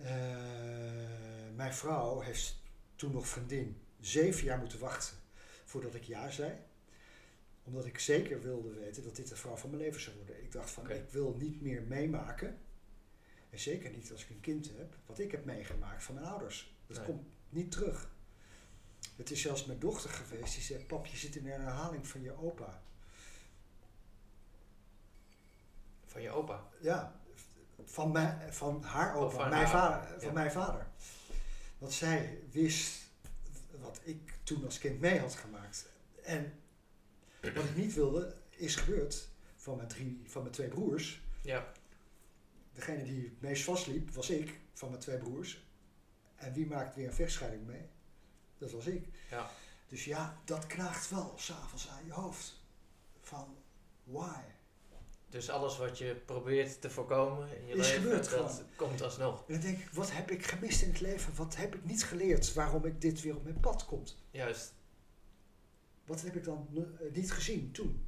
Eh, mijn vrouw heeft toen nog vriendin zeven jaar moeten wachten voordat ik ja zei. Omdat ik zeker wilde weten dat dit de vrouw van mijn leven zou worden. Ik dacht van, ik wil niet meer meemaken. En zeker niet als ik een kind heb, wat ik heb meegemaakt van mijn ouders. Dat Nee. komt niet terug. Het is zelfs mijn dochter geweest die zei, pap, je zit in een herhaling van je opa. Van je opa. Ja, van, mijn, van haar opa, van mijn haar, vader, van ja. mijn vader. Want zij wist wat ik toen als kind mee had gemaakt. En wat ik niet wilde, is gebeurd van mijn, drie, van mijn twee broers. Ja. Degene die het meest vastliep, was ik, van mijn twee broers. En wie maakt weer een vechtscheiding mee? Dat was ik. Ja. Dus ja, dat knaagt wel s'avonds aan je hoofd. Van, why? Dus alles wat je probeert te voorkomen in je Is leven, gebeurd dat gewoon. komt alsnog. En dan denk ik, wat heb ik gemist in het leven? Wat heb ik niet geleerd waarom ik dit weer op mijn pad komt? Juist. Wat heb ik dan eh, niet gezien toen?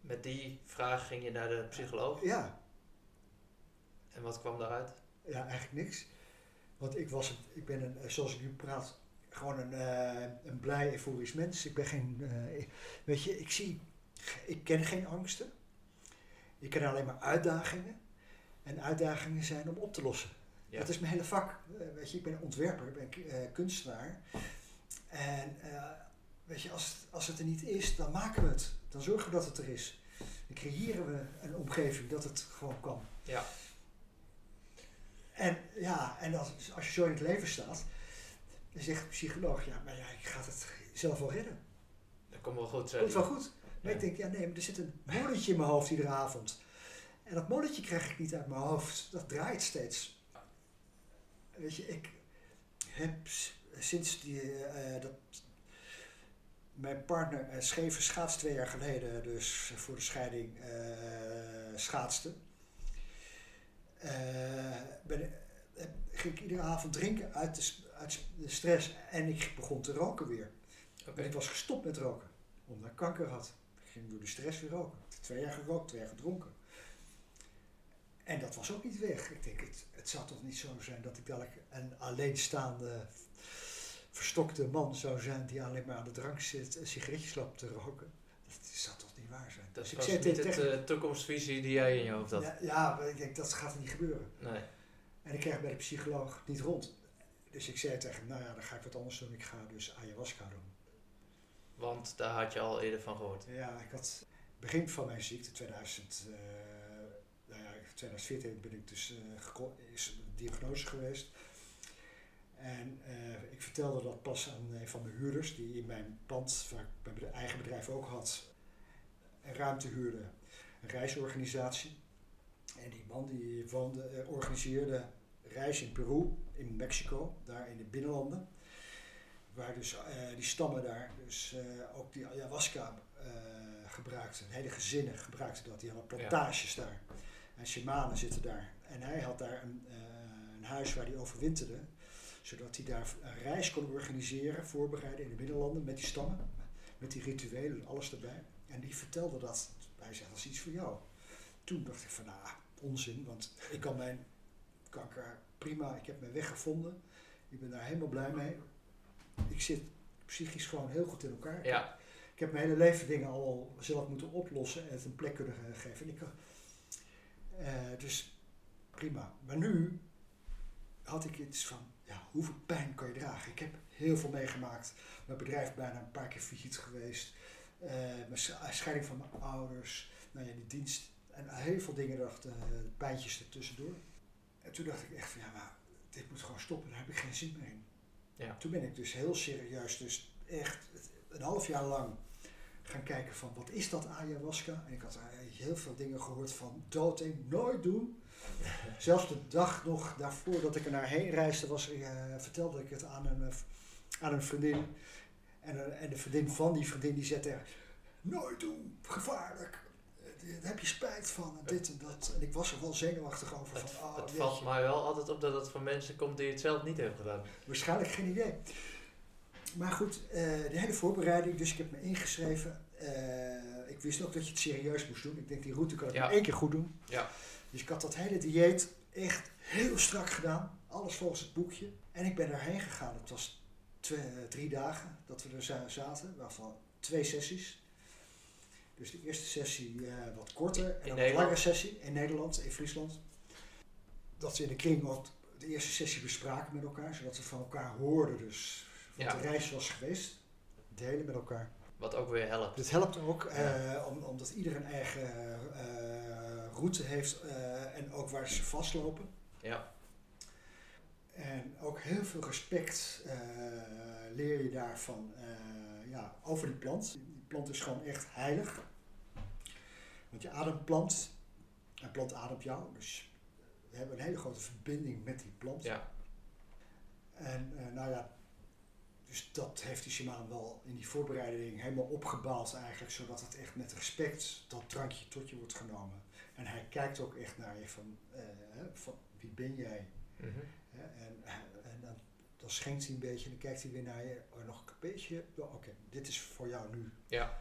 Met die vraag ging je naar de psycholoog. Ja, En wat kwam daaruit? ja eigenlijk niks. Want ik, was, ik ben, een, eh, zoals ik nu praat, gewoon een, eh, een blij, euforisch mens. Ik ben geen, weet je, ik zie, ik ken geen angsten. Ik ken alleen maar uitdagingen. En uitdagingen zijn om op te lossen. Ja. Dat is mijn hele vak. Eh, weet je, ik ben ontwerper, ik ben eh, kunstenaar. En eh, weet je, als het, als het er niet is, dan maken we het. Dan zorgen we dat het er is. Dan creëren we een omgeving dat het gewoon kan. Ja. En ja, en als, als je zo in het leven staat, dan zegt de psycholoog, ja, maar ja, ik ga het zelf wel redden. Dat komt wel goed. Komt wel goed. Ik denk, ja nee, maar er zit een molletje in mijn hoofd iedere avond. En dat molletje krijg ik niet uit mijn hoofd. Dat draait steeds. Weet je, ik heb sinds die, eh, dat mijn partner uh, Schever schaats twee jaar geleden, dus voor de scheiding eh schaatste. Eh, ben, eh, ging ik iedere avond drinken uit de, uit de stress en ik begon te roken weer. Oké. Ik was gestopt met roken, omdat ik kanker had. Ik ging door de stress weer roken. Twee jaar gerookt, twee jaar gedronken. En dat was ook niet weg. Ik denk, het, het zou toch niet zo zijn dat ik dadelijk een alleenstaande, verstokte man zou zijn die alleen maar aan de drank zit en sigaretjes loopt te roken. Dat zou toch niet waar zijn. Dat Dus was niet tegen- eh, toekomstvisie die jij in je hoofd had. ja, ja, maar ik denk, dat gaat niet gebeuren. Nee. En ik kreeg bij de psycholoog niet rond. Dus ik zei tegen hem, nou ja, dan ga ik wat anders doen. Ik ga dus ayahuasca doen. Want daar had je al eerder van gehoord. Ja, ik had begin van mijn ziekte, 2000, eh, nou ja, 2014 ben ik dus eh, is diagnose geweest. En eh, ik vertelde dat pas aan een van mijn huurders, die in mijn pand, waar ik mijn eigen bedrijf ook had, een ruimte huurde, een reisorganisatie. En die man die woonde, organiseerde reis in Peru, in Mexico, daar in de binnenlanden. Waar dus eh, die stammen daar dus eh, ook die ayahuasca eh, gebruikten. Hele gezinnen gebruikten dat. Die hadden plantages daar. En shamanen zitten daar. En hij had daar een, een huis waar hij overwinterde. Zodat hij daar een reis kon organiseren, voorbereiden in de binnenlanden met die stammen. Met die rituelen en alles erbij. En die vertelde dat. Hij zegt, dat is iets voor jou. Toen dacht ik van, nou, onzin. Want ik kan mijn kanker prima. Ik heb mijn weg gevonden. Ik ben daar helemaal blij mee. Ik zit psychisch gewoon heel goed in elkaar. Ja. Ik heb mijn hele leven dingen al zelf moeten oplossen en het een plek kunnen geven. En ik, eh, dus prima. Maar nu had ik iets van, ja, hoeveel pijn kan je dragen? Ik heb heel veel meegemaakt. Mijn bedrijf bijna een paar keer failliet geweest. Eh, mijn sch- scheiding van mijn ouders. Nou ja, die dienst. En heel veel dingen, dacht, eh, pijntjes ertussendoor. En toen dacht ik echt van, ja, maar dit moet gewoon stoppen. Daar heb ik geen zin meer in. Ja. Toen ben ik dus heel serieus, dus echt een half jaar lang gaan kijken van wat is dat ayahuasca? En ik had heel veel dingen gehoord van doodeng, nooit doen. Zelfs de dag nog daarvoor dat ik er naar heen reisde, was, eh, vertelde ik het aan een, eh, aan een vriendin. En, eh, en de vriendin van die vriendin die zei tegen nooit doen, gevaarlijk. Eh, Daar heb je spijt van en dit en dat. En ik was er wel zenuwachtig over. Het, van, oh, het valt je. mij wel altijd op dat het van mensen komt die het zelf niet hebben gedaan. Waarschijnlijk geen idee. Maar goed, eh, de hele voorbereiding, dus ik heb me ingeschreven. Eh, ik wist ook dat je het serieus moest doen. Ik denk, die route kan ik Ja. één keer goed doen. Ja. Dus ik had dat hele dieet echt heel strak gedaan. Alles volgens het boekje. En ik ben erheen gegaan. Het was twee, drie dagen dat we er za- zaten. Waarvan twee sessies. Dus de eerste sessie eh, wat korter. En dan een Nederland? lange sessie in Nederland, in Friesland. Dat ze in de kring wat de eerste sessie bespraken met elkaar. Zodat ze van elkaar hoorden dus wat Ja. de reis was geweest. Delen met elkaar. Wat ook weer helpt. Dit helpt ook, Ja. eh, om, omdat ieder een eigen eh, route heeft en ook waar ze vastlopen. Ja. En ook heel veel respect leer je daarvan ja, over die plant. Plant is gewoon echt heilig. Want je ademt plant en plant ademt jou. Dus we hebben een hele grote verbinding met die plant. Ja. En eh, nou ja, dus dat heeft die shamaan wel in die voorbereiding helemaal opgebouwd eigenlijk, zodat het echt met respect dat drankje tot je wordt genomen. En hij kijkt ook echt naar je van, eh, van wie ben jij? Mhm. En, en dan, schenkt hij een beetje en dan kijkt hij weer naar je. Oh, nog een beetje. Oké, dit is voor jou nu. Ja.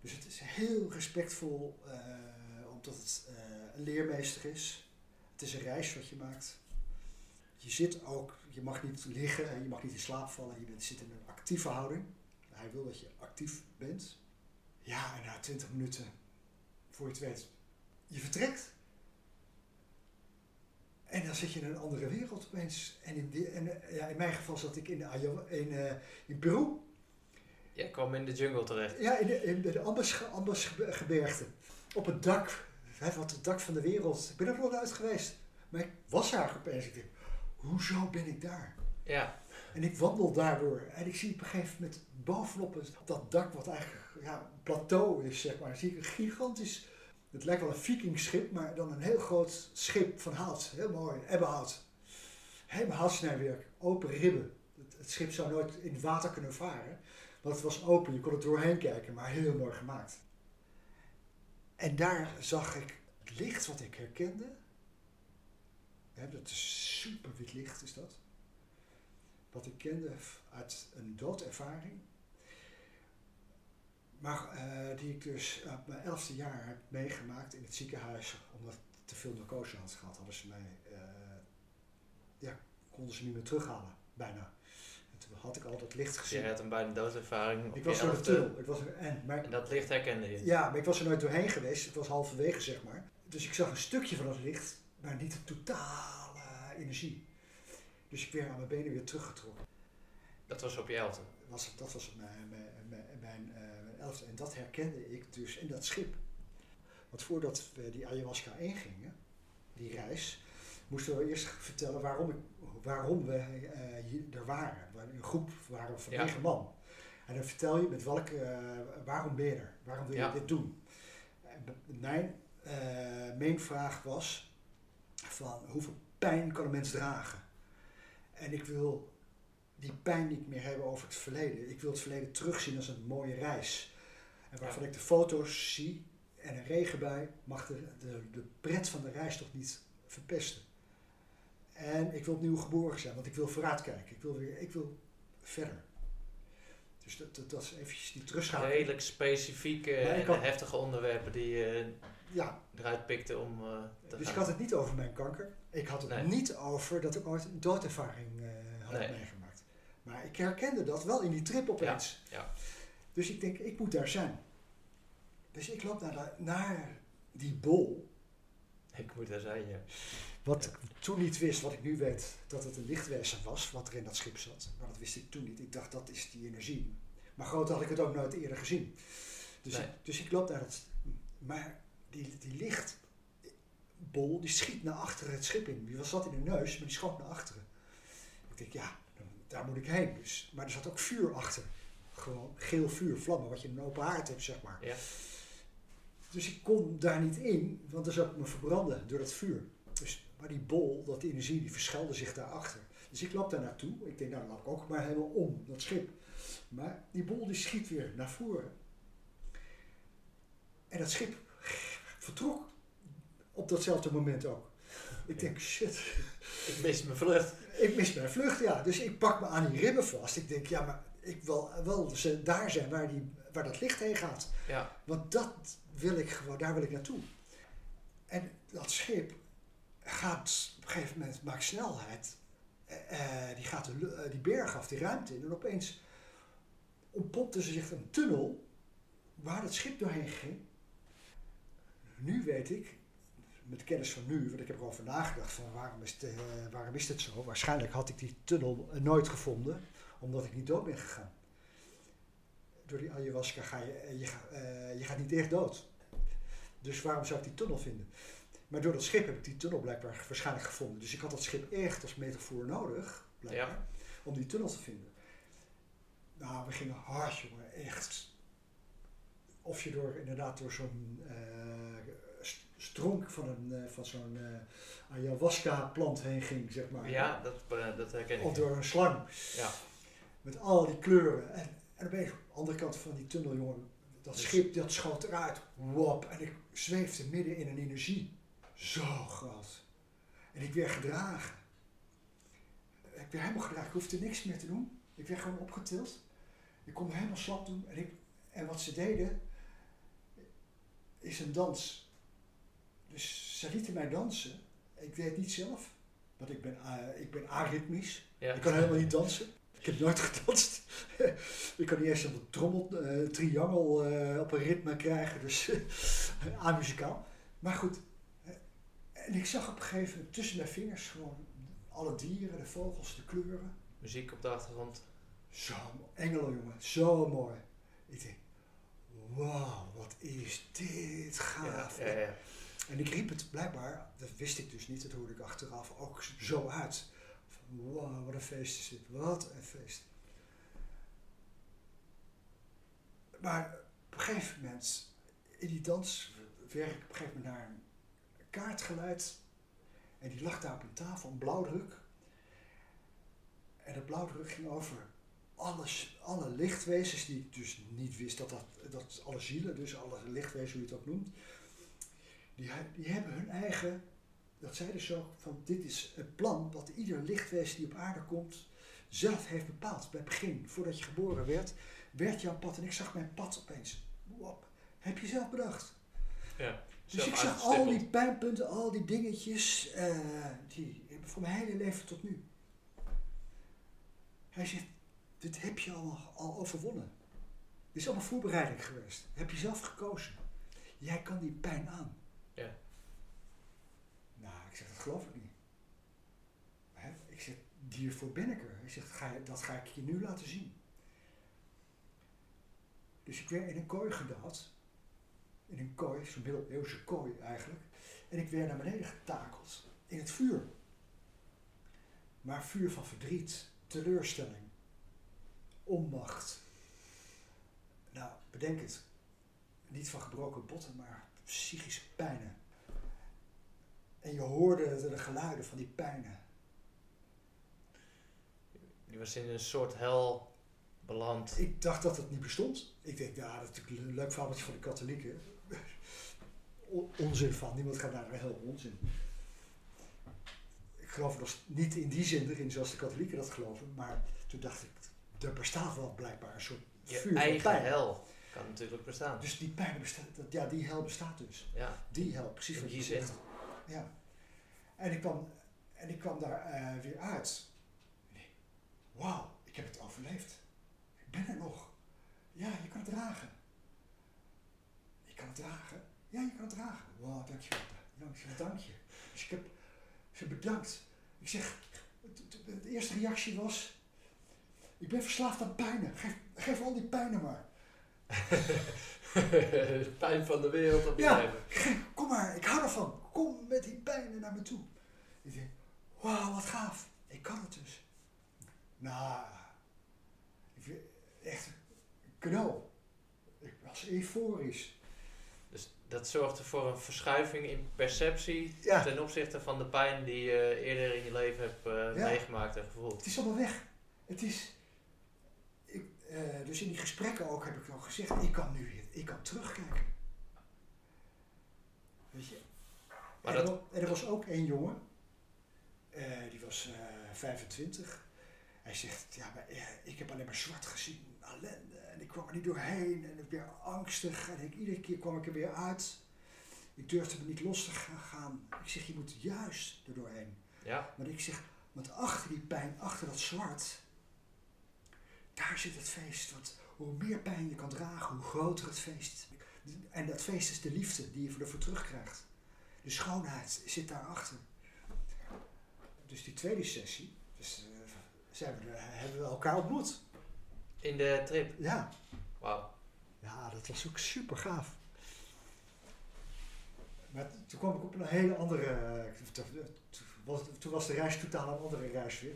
Dus het is heel respectvol, eh, omdat het eh, een leermeester is. Het is een reis wat je maakt. Je zit ook, je mag niet liggen, en je mag niet in slaap vallen. Je bent, zit in een actieve houding. Hij wil dat je actief bent. Ja, en na 20 minuten, voor je het weet, je vertrekt. En dan zit je in een andere wereld opeens. En in, die, en, eh, ja, in mijn geval zat ik in, in, eh, in Peru. Jij kwam in de jungle terecht. Ja, in de, in de Ambas, Ambasgebergte. Op het dak. Hè, wat het dak van de wereld. Ik ben er nog nooit geweest. Maar ik was daar opeens. Ik denk, hoezo ben ik daar? Ja. En ik wandel daardoor. En ik zie op een gegeven moment bovenop het, dat dak, wat eigenlijk ja, een plateau is, zeg maar, zie ik een gigantisch. Het lijkt wel een vikingschip, maar dan een heel groot schip van hout. Heel mooi, ebbenhout. Helemaal houtsnijwerk, open ribben. Het, schip zou nooit in het water kunnen varen, want het was open. Je kon er doorheen kijken, maar heel mooi gemaakt. En daar zag ik het licht wat ik herkende. Hè, dat is super wit licht, is dat wat ik kende uit een doodervaring. Maar eh, die ik dus op mijn elfde jaar heb meegemaakt in het ziekenhuis. Omdat ik te veel narcose had gehad, hadden ze mij, eh, ja, konden ze niet meer terughalen, bijna. En toen had ik al dat licht gezien. jij had een bijna doodervaring. op ik je was door de tunnel. Ik was er, en, maar, En dat licht herkende je. ja, maar ik was er nooit doorheen geweest. Het was halverwege, zeg maar. Dus ik zag een stukje van het licht, maar niet de totale energie. Dus ik werd aan mijn benen weer teruggetrokken. Dat was op je elfde. was, dat was mijn, mijn, mijn, mijn. En dat herkende ik dus in dat schip. Want voordat we die ayahuasca ingingen, die reis, moesten we eerst vertellen waarom, ik, waarom we hier er waren. We waren Een groep waren van Ja. negen man. En dan vertel je met welke, eh, waarom ben je er? Waarom wil je Ja. dit doen? Mijn eh main vraag was van hoeveel pijn kan een mens dragen? En ik wil die pijn niet meer hebben over het verleden. Ik wil het verleden terugzien als een mooie reis. En waarvan Ja. ik de foto's zie en een regenbui mag de, de, de pret van de reis toch niet verpesten. En ik wil opnieuw geboren zijn, want ik wil vooruitkijken. Ik wil, weer, ik wil verder. Dus dat, dat, dat is eventjes die terugschakeling. Redelijk specifieke en had- heftige onderwerpen die je Ja, eruit pikte om eh, te dus gaan. ik had het niet over mijn kanker. Ik had het Nee. niet over dat ik ooit een doodervaring eh, had Nee. meegemaakt. Maar ik herkende dat wel in die trip opeens. ja. Dus ik denk, ik moet daar zijn. Dus ik loop naar, de- naar die bol. Ik moet daar zijn, ja. Wat ik toen niet wist, wat ik nu weet, dat het een lichtwezen was, wat er in dat schip zat. Maar dat wist ik toen niet. Ik dacht, dat is die energie. Maar groot had ik het ook nooit eerder gezien. Dus, Nee. ik, dus ik loop naar het... Maar die, die lichtbol, die schiet naar achteren het schip in. Die was zat in de neus, maar die schoot naar achteren. Ik denk, ja, daar moet ik heen. Dus, maar er zat ook vuur achter. Gewoon geel vuur, vlammen, wat je in een open haard hebt, zeg maar. Ja. Dus ik kon daar niet in, want dan zou ik me verbranden door dat vuur. Dus, maar die bol, dat energie, die verschuilde zich daarachter. Dus ik loop daar naartoe. Ik denk, nou dan loop ik ook maar helemaal om, dat schip. Maar die bol die schiet weer naar voren. En dat schip vertrok op datzelfde moment ook. Ik denk, shit, Ik mis mijn vlucht. ik mis mijn vlucht, ja. Dus ik pak me aan die ribben vast. Ik denk, ja, maar ik wil wel ze daar zijn waar die waar dat licht heen gaat. Ja, Want dat wil ik gewoon, daar wil ik naartoe. En dat schip gaat op een gegeven moment, maakt snelheid. eh, eh, die gaat de, eh, die berg af, die ruimte in. En opeens ontpopte ze zich een tunnel waar het schip doorheen ging. Nu weet ik, met kennis van nu, want ik heb erover nagedacht van waarom is, het, eh, waarom is dit zo? Waarschijnlijk had ik die tunnel eh, nooit gevonden, omdat ik niet dood ben gegaan. Door die ayahuasca ga je, eh, je, ga- eh, je gaat niet echt dood. Dus waarom zou ik die tunnel vinden? Maar door dat schip heb ik die tunnel blijkbaar waarschijnlijk gevonden. Dus ik had dat schip echt als metafoor nodig, blijkbaar, Ja. om die tunnel te vinden. Nou, we gingen hard, jongen, echt. Of je door, inderdaad door zo'n eh, st- stronk van, een, van zo'n eh, ayahuasca-plant heen ging, zeg maar. ja dat, dat herken Of ik. door een slang. Ja. Met al die kleuren. En, en dan ben je op de andere kant van die tunnel, jongen. Dat schip, dat schoot eruit. Wop. En ik zweefde midden in een energie. Zo groot. En ik werd gedragen. Ik werd helemaal gedragen. Ik hoefde niks meer te doen. Ik werd gewoon opgetild. Ik kon me helemaal slap doen. En, ik, en wat ze deden, is een dans. Dus ze lieten mij dansen. Ik deed het niet zelf. Want ik ben, eh, ik ben aritmisch. Ja. Ik kan helemaal niet dansen. Ik heb nooit gedanst. ik kan niet eens een trommel, eh, triangel eh, op een ritme krijgen. Dus amuzikaal. Maar goed. eh, En ik zag op een gegeven moment tussen mijn vingers gewoon alle dieren, de vogels, de kleuren. Muziek op de achtergrond. Zo, engelen jongen, zo mooi. Ik denk, wauw, wat is dit Ja, gaaf. ja, ja. En ik riep het blijkbaar, dat wist ik dus niet, dat hoorde ik achteraf ook zo uit. Wow, wat een feest is dit, wat een feest. Maar op een gegeven moment, in die dans, werd ik op een gegeven moment naar een kaart geleid. En die lag daar op een tafel, een blauwdruk. En dat blauwdruk ging over alles, alle lichtwezens, die dus niet wist dat dat, dat alle zielen, dus alle lichtwezens, hoe je het ook noemt, die hebben hun eigen, dat zeiden ze ook, van dit is het plan wat ieder lichtwezen die op aarde komt zelf heeft bepaald. Bij het begin, voordat je geboren werd, werd jouw pad en ik zag mijn pad opeens. Wop, heb je zelf bedacht. ja. Dus Zelf ik zag al die pijnpunten, al die dingetjes, eh, die voor mijn hele leven tot nu. Hij zegt, dit heb je al, al overwonnen. Dit is allemaal voorbereiding geweest. Heb je zelf gekozen. Jij kan die pijn aan. Ja. Nou, ik zeg, dat geloof ik niet. Hè? Ik zeg, hiervoor ben ik er. Hij zegt, dat ga ik je nu laten zien. Dus ik werd in een kooi gedouwd. In een kooi, zo'n middeleeuwse kooi eigenlijk. En ik werd naar beneden getakeld. In het vuur. Maar vuur van verdriet, teleurstelling, onmacht. Nou, bedenk het. Niet van gebroken botten, maar psychische pijnen. En je hoorde de geluiden van die pijnen. Die was in een soort hel beland. Ik dacht dat het niet bestond. Ik denk, ja, dat is natuurlijk een leuk fabeltje van de katholieken. Onzin van, niemand gaat naar de hel, onzin. Ik geloof nog niet in die zin erin zoals de katholieken dat geloven, maar toen dacht ik, er bestaat wel blijkbaar een soort Je vuur eigen pijn. hel kan natuurlijk bestaan. Dus die pijn bestaat, ja, die hel bestaat dus. Ja, Die hel, precies In wat je zegt. Ja. En ik kwam, en ik kwam daar eh, weer uit. En ik, Wauw, ik heb het overleefd. Ik ben er nog. Ja, je kan het dragen. Je kan het dragen. Ja, je kan het dragen. Wauw, dankjewel. Dankjewel, dank je. Dus ik heb ze bedankt. Ik zeg, de, eerste reactie was, ik ben verslaafd aan pijnen. Geef, geef al die pijnen maar. pijn van de wereld op je Ja. leven. Kom maar, ik hou ervan. Kom met die pijnen naar me toe. Ik denk, wauw, wat gaaf. Ik kan het dus. Nou, ik vind echt cadeau. Ik was euforisch. Dus dat zorgde voor een verschuiving in perceptie Ja. ten opzichte van de pijn die je eerder in je leven hebt eh, Ja. meegemaakt en gevoeld. Het is allemaal weg. Het is, ik, eh, dus in die gesprekken ook heb ik al gezegd, ik kan nu weer, ik kan terugkijken. Weet je? Maar en, dat- er, en er was ook één jongen, eh, die was eh 25. Hij zegt, ja, maar eh, ik heb alleen maar zwart gezien, ellende. En ik kwam er niet doorheen en ik werd angstig. En ik, iedere keer kwam ik er weer uit. Ik durfde me niet los te ga- gaan. Ik zeg, je moet juist er doorheen. Ja, Want ik zeg, want achter die pijn, achter dat zwart, daar zit het feest. Want hoe meer pijn je kan dragen, hoe groter het feest. En dat feest is de liefde die je ervoor terugkrijgt. De schoonheid zit daarachter. Dus die tweede sessie, dus, eh, zijn we, er- hebben we elkaar ontmoet. in de trip. Ja. Wauw. Ja, dat was ook super gaaf. Maar toen kwam ik op een hele andere. eh, Toen was, de reis totaal een andere reis weer.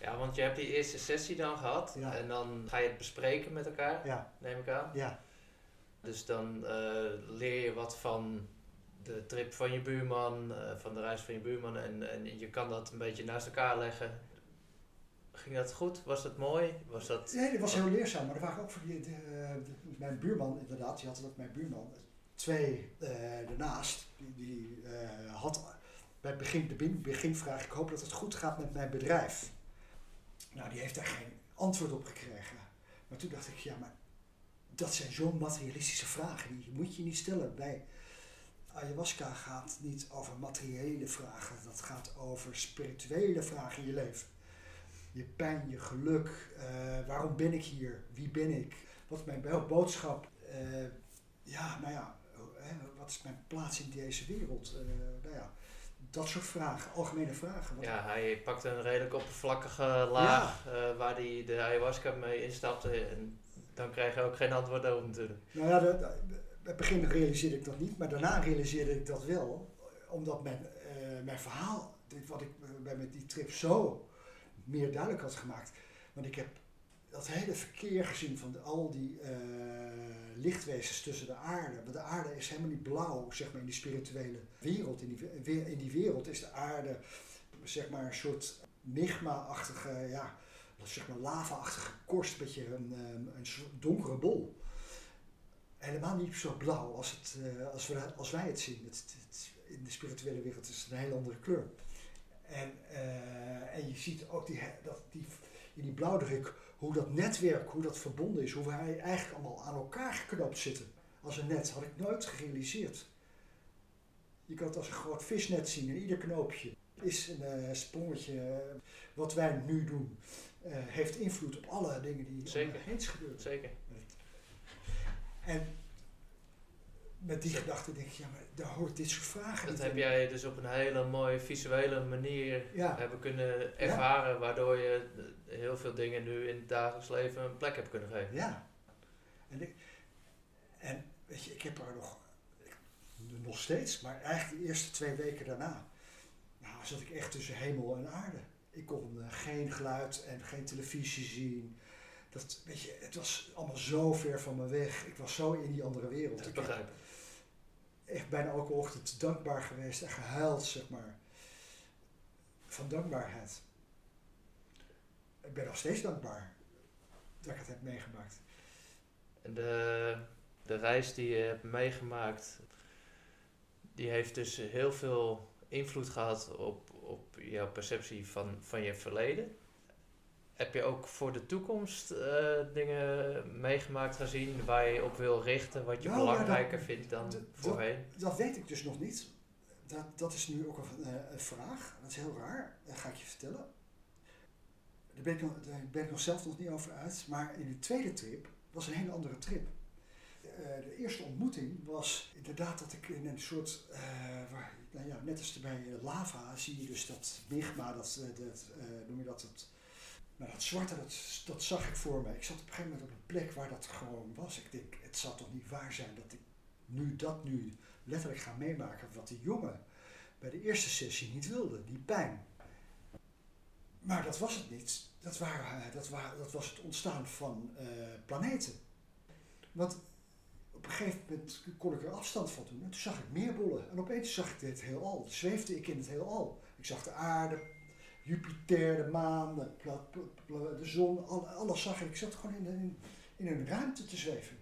Ja, want je hebt die eerste sessie dan gehad. Ja. En dan ga je het bespreken met elkaar, Ja, neem ik aan. ja, Dus dan eh, leer je wat van de trip van je buurman, eh, van de reis van je buurman. En, en je kan dat een beetje naast elkaar leggen. Ging dat goed? Was dat mooi? Was dat... Nee, dat was heel leerzaam. Maar er waren ook voor die, de, mijn buurman, inderdaad, die had ook mijn buurman. Twee eh ernaast, die, eh, had bij het begin, de beginvraag, ik hoop dat het goed gaat met mijn bedrijf. Nou, die heeft daar geen antwoord op gekregen. Maar toen dacht ik, ja, maar dat zijn zo'n materialistische vragen, die moet je niet stellen. Bij ayahuasca gaat niet over materiële vragen, dat gaat over spirituele vragen in je leven je pijn, je geluk. eh, waarom ben ik hier? Wie ben ik? Wat is mijn bo- boodschap? Eh, ja, nou ja, hè, wat is mijn plaats in deze wereld? Eh, nou ja, dat soort vragen, algemene vragen. Wat- Ja, hij pakte een redelijk oppervlakkige laag eh, waar hij de ayahuasca mee instapte. En dan krijg je ook geen antwoord over natuurlijk. Nou ja, het begin realiseerde ik dat niet, maar daarna realiseerde ik dat wel. Omdat mijn, eh, verhaal, dit, wat ik eh, bij met die trip zo meer duidelijk had gemaakt. Want ik heb dat hele verkeer gezien van al die eh, lichtwezens tussen de aarde. Want de aarde is helemaal niet blauw, zeg maar, in die spirituele wereld. In die, in die wereld is de aarde, zeg maar, een soort migma-achtige, ja, zeg maar lava-achtige korst, een beetje een, een donkere bol helemaal niet zo blauw als, het, eh, als, we, als wij het zien. Het, het- in de spirituele wereld is het een hele andere kleur. En, eh, en je ziet ook die, dat die, in die blauwdruk hoe dat netwerk, hoe dat verbonden is, hoe wij eigenlijk allemaal aan elkaar geknoopt zitten. Als een net, had ik nooit gerealiseerd. Je kan het als een groot visnet zien en ieder knoopje is een eh, sprongetje. wat wij nu doen, heeft invloed op alle dingen die om Zeker. ons heen gebeuren. Zeker. En met die gedachte denk ik, ja, maar daar hoort dit soort vragen Dat heb in. jij dus op een hele mooie visuele manier Ja, hebben kunnen ervaren, waardoor je heel veel dingen nu in het dagelijks leven een plek hebt kunnen geven. ja. En, ik, en weet je, ik heb er nog, ik, nog steeds, maar eigenlijk de eerste twee weken daarna, nou, zat ik echt tussen hemel en aarde. Ik kon eh, geen geluid en geen televisie zien. Dat, weet je, het was allemaal zo ver van me weg. Ik was zo in die andere wereld. Dat Ik begrijp echt bijna elke ochtend dankbaar geweest en gehuild, zeg maar. Van dankbaarheid. Ik ben nog steeds dankbaar dat ik het heb meegemaakt. En de, de reis die je hebt meegemaakt, die heeft dus heel veel invloed gehad op, op jouw perceptie van, van je verleden. Heb je ook voor de toekomst eh, dingen meegemaakt gezien waar je op wil richten, wat je Nou, ja, belangrijker dat- vindt dan dat- voorheen? Dat weet ik dus nog niet. Dat, dat is nu ook een, eh, een vraag. Dat is heel raar. Dat ga ik je vertellen. Daar ben, ik daar ben ik nog zelf nog niet over uit. Maar in de tweede trip was een hele andere trip. Eh, de eerste ontmoeting was inderdaad dat ik in een soort, waar, nou ja, net als bij lava zie je dus dat migma, dat, dat noem je dat, het, nou, dat zwarte, dat, dat zag ik voor me. Ik zat op een gegeven moment op een plek waar dat gewoon was. Ik denk, het zal toch niet waar zijn dat ik nu dat nu letterlijk ga meemaken wat die jongen bij de eerste sessie niet wilde, die pijn. Maar dat was het niet. Dat, waren, eh, dat, waren, dat was het ontstaan van eh, planeten. Want op een gegeven moment kon ik er afstand van doen. En toen zag ik meer bollen. En opeens zag ik dit heelal. Zweefde ik in het heelal. Ik zag de aarde, Jupiter, de maan, de, de zon. al- Alles zag ik. Ik zat gewoon in, in, in een ruimte te zweven.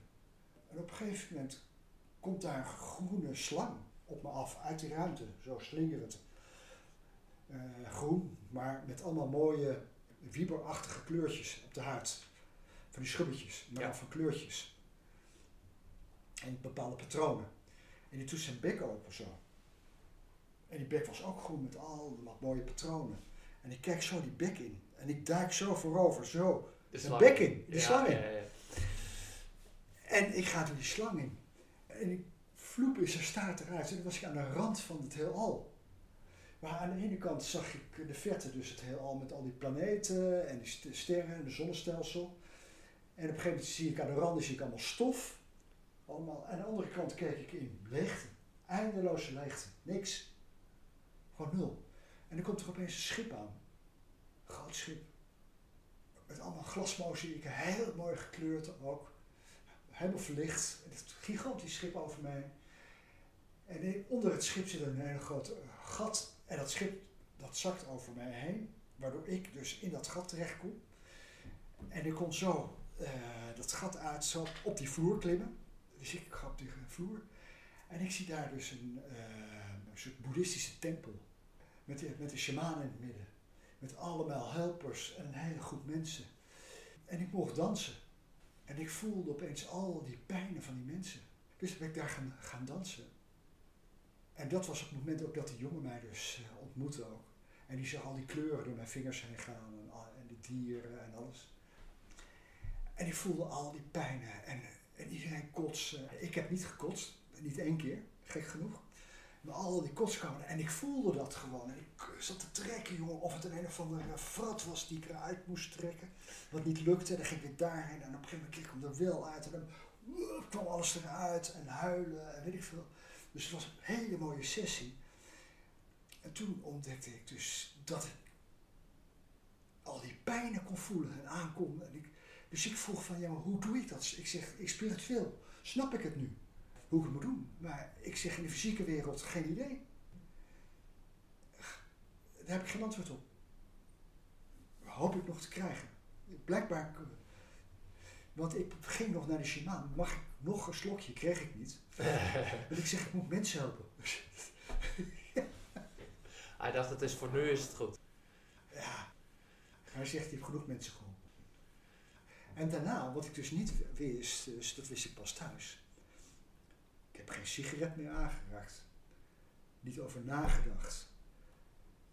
En op een gegeven moment komt daar een groene slang op me af uit die ruimte. Zo slingerend. Eh, groen, maar met allemaal mooie wieberachtige kleurtjes op de huid. Van die schubbetjes, maar Ja. van kleurtjes. En bepaalde patronen. En die doet zijn bek open zo. En die bek was ook groen met al wat mooie patronen. En ik kijk zo die bek in. En ik duik zo voorover, zo. De bek in, die Ja, slang in. ja, ja. En ik ga door die slang in. En ik vloep is er staart eruit. En dan was ik aan de rand van het heelal. Maar aan de ene kant zag ik de verte, dus het heelal met al die planeten en die st- sterren en de zonnestelsel. En op een gegeven moment zie ik aan de randen zie ik allemaal stof. Allemaal. En aan de andere kant keek ik in leegte. Eindeloze leegte. Niks. Gewoon nul. En dan komt er opeens een schip aan. Een groot schip. Met allemaal glasmozaïeken. Heel mooi gekleurd ook helemaal verlicht. Een gigantisch schip over mij. En onder het schip zit een hele groot eh, gat. En dat schip dat zakt over mij heen. Waardoor ik dus in dat gat terecht kom. En ik kon zo eh, dat gat uit, zo op die vloer klimmen. Dus ik ga op die vloer. En ik zie daar dus een, eh, een soort boeddhistische tempel. Met, met de shaman in het midden. Met allemaal helpers en een hele groep mensen. En ik mocht dansen. En ik voelde opeens al die pijnen van die mensen. Dus ben ik daar gaan, gaan dansen. En dat was op het moment ook dat die jongen mij dus eh, ontmoette ook. En die zag al die kleuren door mijn vingers heen gaan en, en de dieren en alles. En ik voelde al die pijnen en, en iedereen kotsen. Ik heb niet gekotst, niet één keer, gek genoeg. Maar al die kotskamer en ik voelde dat gewoon. En ik zat te trekken, jongen, of het een een of andere frat was die ik eruit moest trekken. Wat niet lukte, dan ging ik weer daarheen en op een gegeven moment kreeg ik hem er wel uit. En dan woep, kwam alles eruit en huilen en weet ik veel. Dus het was een hele mooie sessie. En toen ontdekte ik dus dat ik al die pijnen kon voelen en aankon. En ik, dus ik vroeg van, ja, hoe doe ik dat? Ik zeg, ik spiritueel, snap ik het nu? Hoe ik het moet doen. Maar ik zeg, in de fysieke wereld, geen idee. Daar heb ik geen antwoord op. Hoop ik nog te krijgen. Blijkbaar, eh, want ik ging nog naar de shamaan. Mag ik nog een slokje? Kreeg ik niet. Want ik zeg, ik moet mensen helpen. Hij dacht, het is voor nu is het goed. Ja. Hij zegt, hebt genoeg mensen geholpen. En daarna, wat ik dus niet wist, dus dat wist ik pas thuis. Ik heb geen sigaret meer aangeraakt. Niet over nagedacht.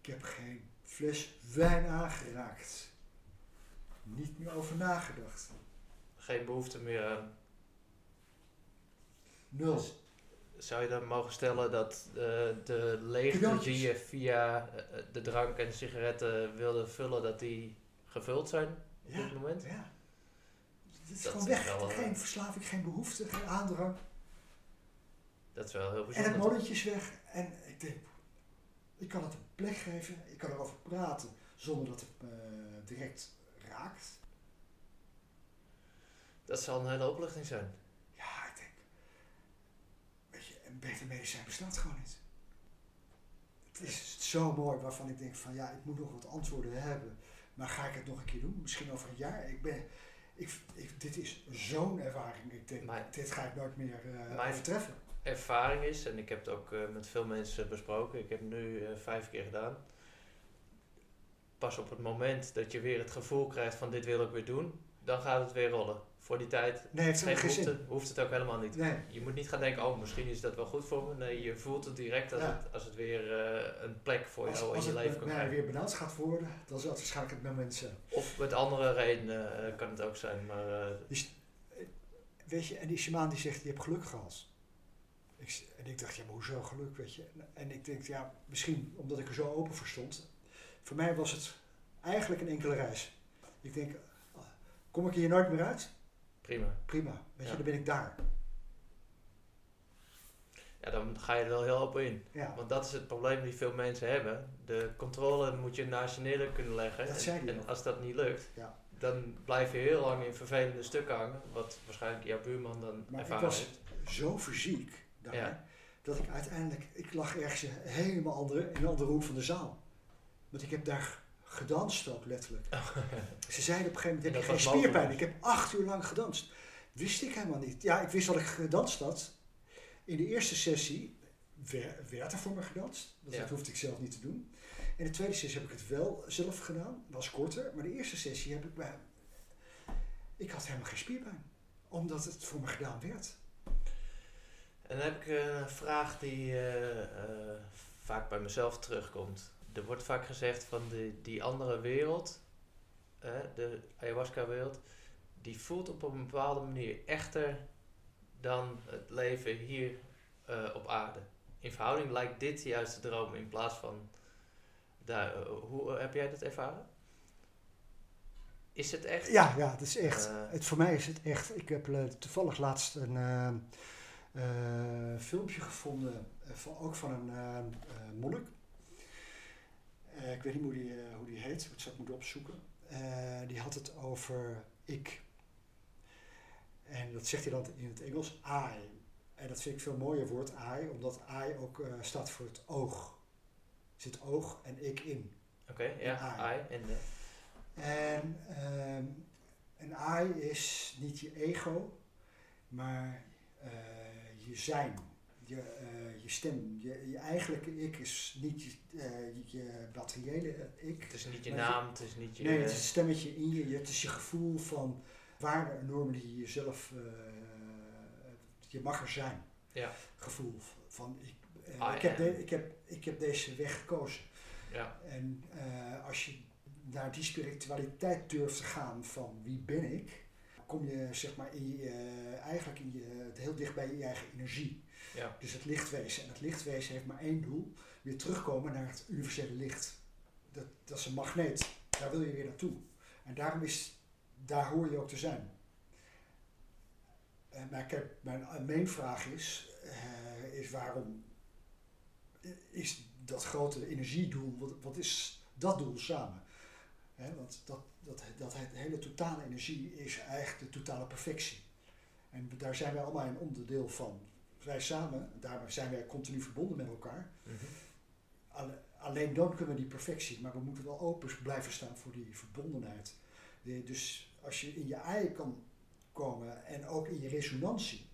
Ik heb geen fles wijn aangeraakt. Niet meer over nagedacht. Geen behoefte meer aan. Nul. Dus zou je dan mogen stellen dat eh, de leegte die je via eh, de drank en sigaretten wilde vullen, dat die gevuld zijn op Ja, dit moment? ja. Het is Dat gewoon weg. wel, eh, geen verslaving, geen behoefte, geen aandrang. Dat is wel heel En het molletje is weg. En ik denk, ik kan het een plek geven. Ik kan erover praten zonder dat het me direct raakt. Dat zal een hele opluchting zijn. Ja, ik denk, weet je, een beter medicijn bestaat gewoon niet. Het is zo mooi waarvan ik denk van ja, ik moet nog wat antwoorden hebben. Maar ga ik het nog een keer doen? Misschien over een jaar. Ik ben, ik, ik, dit is zo'n ervaring. Ik denk, Maar- dit ga ik nooit meer eh Mijn- overtreffen. Ervaring is, en ik heb het ook eh, met veel mensen besproken, ik heb het nu eh, vijf keer gedaan. Pas op het moment dat je weer het gevoel krijgt van dit wil ik weer doen, dan gaat het weer rollen. Voor die tijd Nee, heeft geen behoefte, zin. hoeft het ook helemaal niet. Nee, Je moet niet gaan denken, oh misschien is dat wel goed voor me. Nee, je voelt het direct als, Ja. het, als het weer eh, een plek voor als, jou als in je het leven kan krijgen. weer benauwd gaat worden, dan zal het waarschijnlijk het moment. Of met andere redenen kan het ook zijn. Maar Weet je, en die shamaan die zegt, je hebt geluk gehad. Ik, en ik dacht, ja, maar hoezo geluk, weet je. En, ik denk, ja, misschien omdat ik er zo open voor stond. Voor mij was het eigenlijk een enkele reis. Ik denk, ah, kom ik hier nooit meer uit? prima. Prima, weet je, Ja. dan ben ik daar. Ja, dan ga je er wel heel open in. Ja, Want dat is het probleem die veel mensen hebben. De controle moet je naast je neer kunnen leggen. Dat en, zei als dat niet lukt, Ja. dan blijf je heel lang in vervelende stukken hangen. Wat waarschijnlijk jouw buurman dan Maar ik was- heeft. zo fysiek daar, Ja. dat ik uiteindelijk, ik lag ergens helemaal andere, in een andere hoek van de zaal. Want ik heb daar gedanst ook letterlijk. Ze zeiden op een gegeven moment, heb je dat geen spierpijn? mogelijk. Ik heb acht uur lang gedanst. Wist ik helemaal niet. Ja, ik wist dat ik gedanst had. In de eerste sessie wer- werd er voor me gedanst. Dus Ja. dat hoefde ik zelf niet te doen. In de tweede sessie heb ik het wel zelf gedaan, was korter. Maar de eerste sessie heb ik bij. Ik had helemaal geen spierpijn, omdat het voor me gedaan werd. En dan heb ik een vraag die eh, eh, vaak bij mezelf terugkomt. Er wordt vaak gezegd van die, die andere wereld, eh, de ayahuasca-wereld, die voelt op een bepaalde manier echter dan het leven hier eh, op aarde. In verhouding lijkt dit juist de droom in plaats van daar. eh, hoe heb jij dat ervaren? Is het echt? Ja, ja, het is echt. Eh. het, voor mij is het echt. Ik heb eh, toevallig laatst een eh, eh, filmpje gevonden, eh, van, ook van een eh, eh, monnik. Eh, ik weet niet hoe die, eh, hoe die heet, ik zou het moeten opzoeken. Eh, die had het over ik. En dat zegt hij dan in het Engels, I. En dat vind ik veel mooier woord, I, omdat I ook eh, staat voor het oog. Er zit oog en ik in. Oké, ja, ai. En, eh, En ehm, een I is niet je ego, maar eh, je zijn, je, eh, je stem. Je, je eigenlijke ik is niet je, eh, je, materiële ik. het is niet je naam, het is niet je. Nee, het is een stemmetje in je. Het is je gevoel van waarden en normen die je jezelf, eh, je mag er zijn. Ja. Gevoel van ik, eh, I ik, heb de- ik, heb, ik heb deze weg gekozen. ja, En eh, als je naar die spiritualiteit durft te gaan van wie ben ik, kom je zeg maar in je, eh, eigenlijk in je, heel dicht bij je eigen energie. ja, Dus het lichtwezen. En het lichtwezen heeft maar één doel, weer terugkomen naar het universele licht. Dat, dat is een magneet, daar wil je weer naartoe. En daarom is, daar hoor je ook te zijn. Eh, maar kijk, mijn eh, main vraag is, eh, is waarom is dat grote energiedoel, wat, wat is dat doel samen? Hè, want dat, dat, dat het hele totale energie is eigenlijk de totale perfectie. En daar zijn wij allemaal een onderdeel van. Wij samen, daar zijn wij continu verbonden met elkaar. mhm. Alle- Alleen dan kunnen we die perfectie, maar we moeten wel open blijven staan voor die verbondenheid. De- Dus als je in je ei kan komen en ook in je resonantie.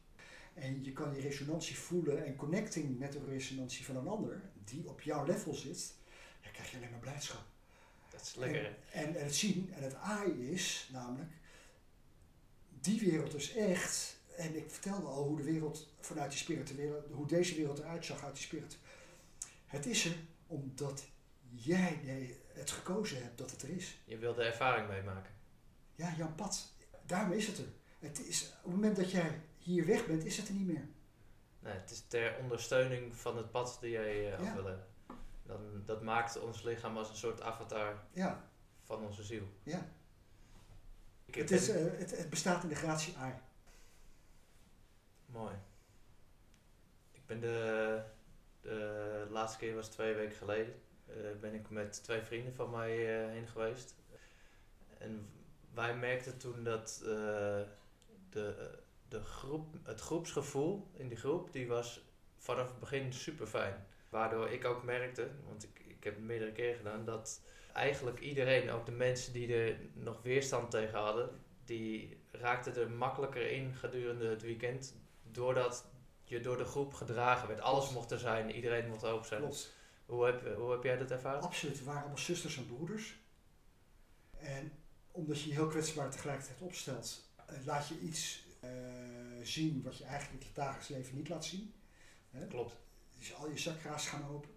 En je kan die resonantie voelen en connecting met de resonantie van een ander, die op jouw level zit, dan krijg je alleen maar blijdschap. Dat is lekker. En, en het zien en het AI is namelijk, die wereld is echt. En ik vertelde al hoe de wereld vanuit die spirituele, hoe deze wereld eruit zag uit die spirit. Het is er omdat jij het gekozen hebt dat het er is. Je wil de ervaring meemaken. Ja, jouw pad. Daarom is het er. Het is, op het moment dat jij hier weg bent, is het er niet meer. Nee, het is ter ondersteuning van het pad die jij af Ja. wil hebben. Dan, dat maakt ons lichaam als een soort avatar Ja, van onze ziel. ja. Het, is, eh, het, het bestaat in de gratie AI. Mooi. Ik ben de, de laatste keer was twee weken geleden. eh, ben ik met twee vrienden van mij eh, heen geweest. En wij merkten toen dat de, de groep, het groepsgevoel in die groep, die was vanaf het begin super fijn. Waardoor ik ook merkte, want ik, ik heb het meerdere keren gedaan, dat eigenlijk iedereen, ook de mensen die er nog weerstand tegen hadden, die raakten er makkelijker in gedurende het weekend. Doordat je door de groep gedragen werd. Alles mocht er zijn, iedereen mocht open zijn. Klopt. Hoe heb, hoe heb jij dat ervaren? Absoluut, we waren allemaal zusters en broeders. En omdat je je heel kwetsbaar tegelijkertijd opstelt, eh, laat je iets eh, zien wat je eigenlijk in het dagelijks leven niet laat zien. Hè? Klopt. Dus al je chakra's gaan open.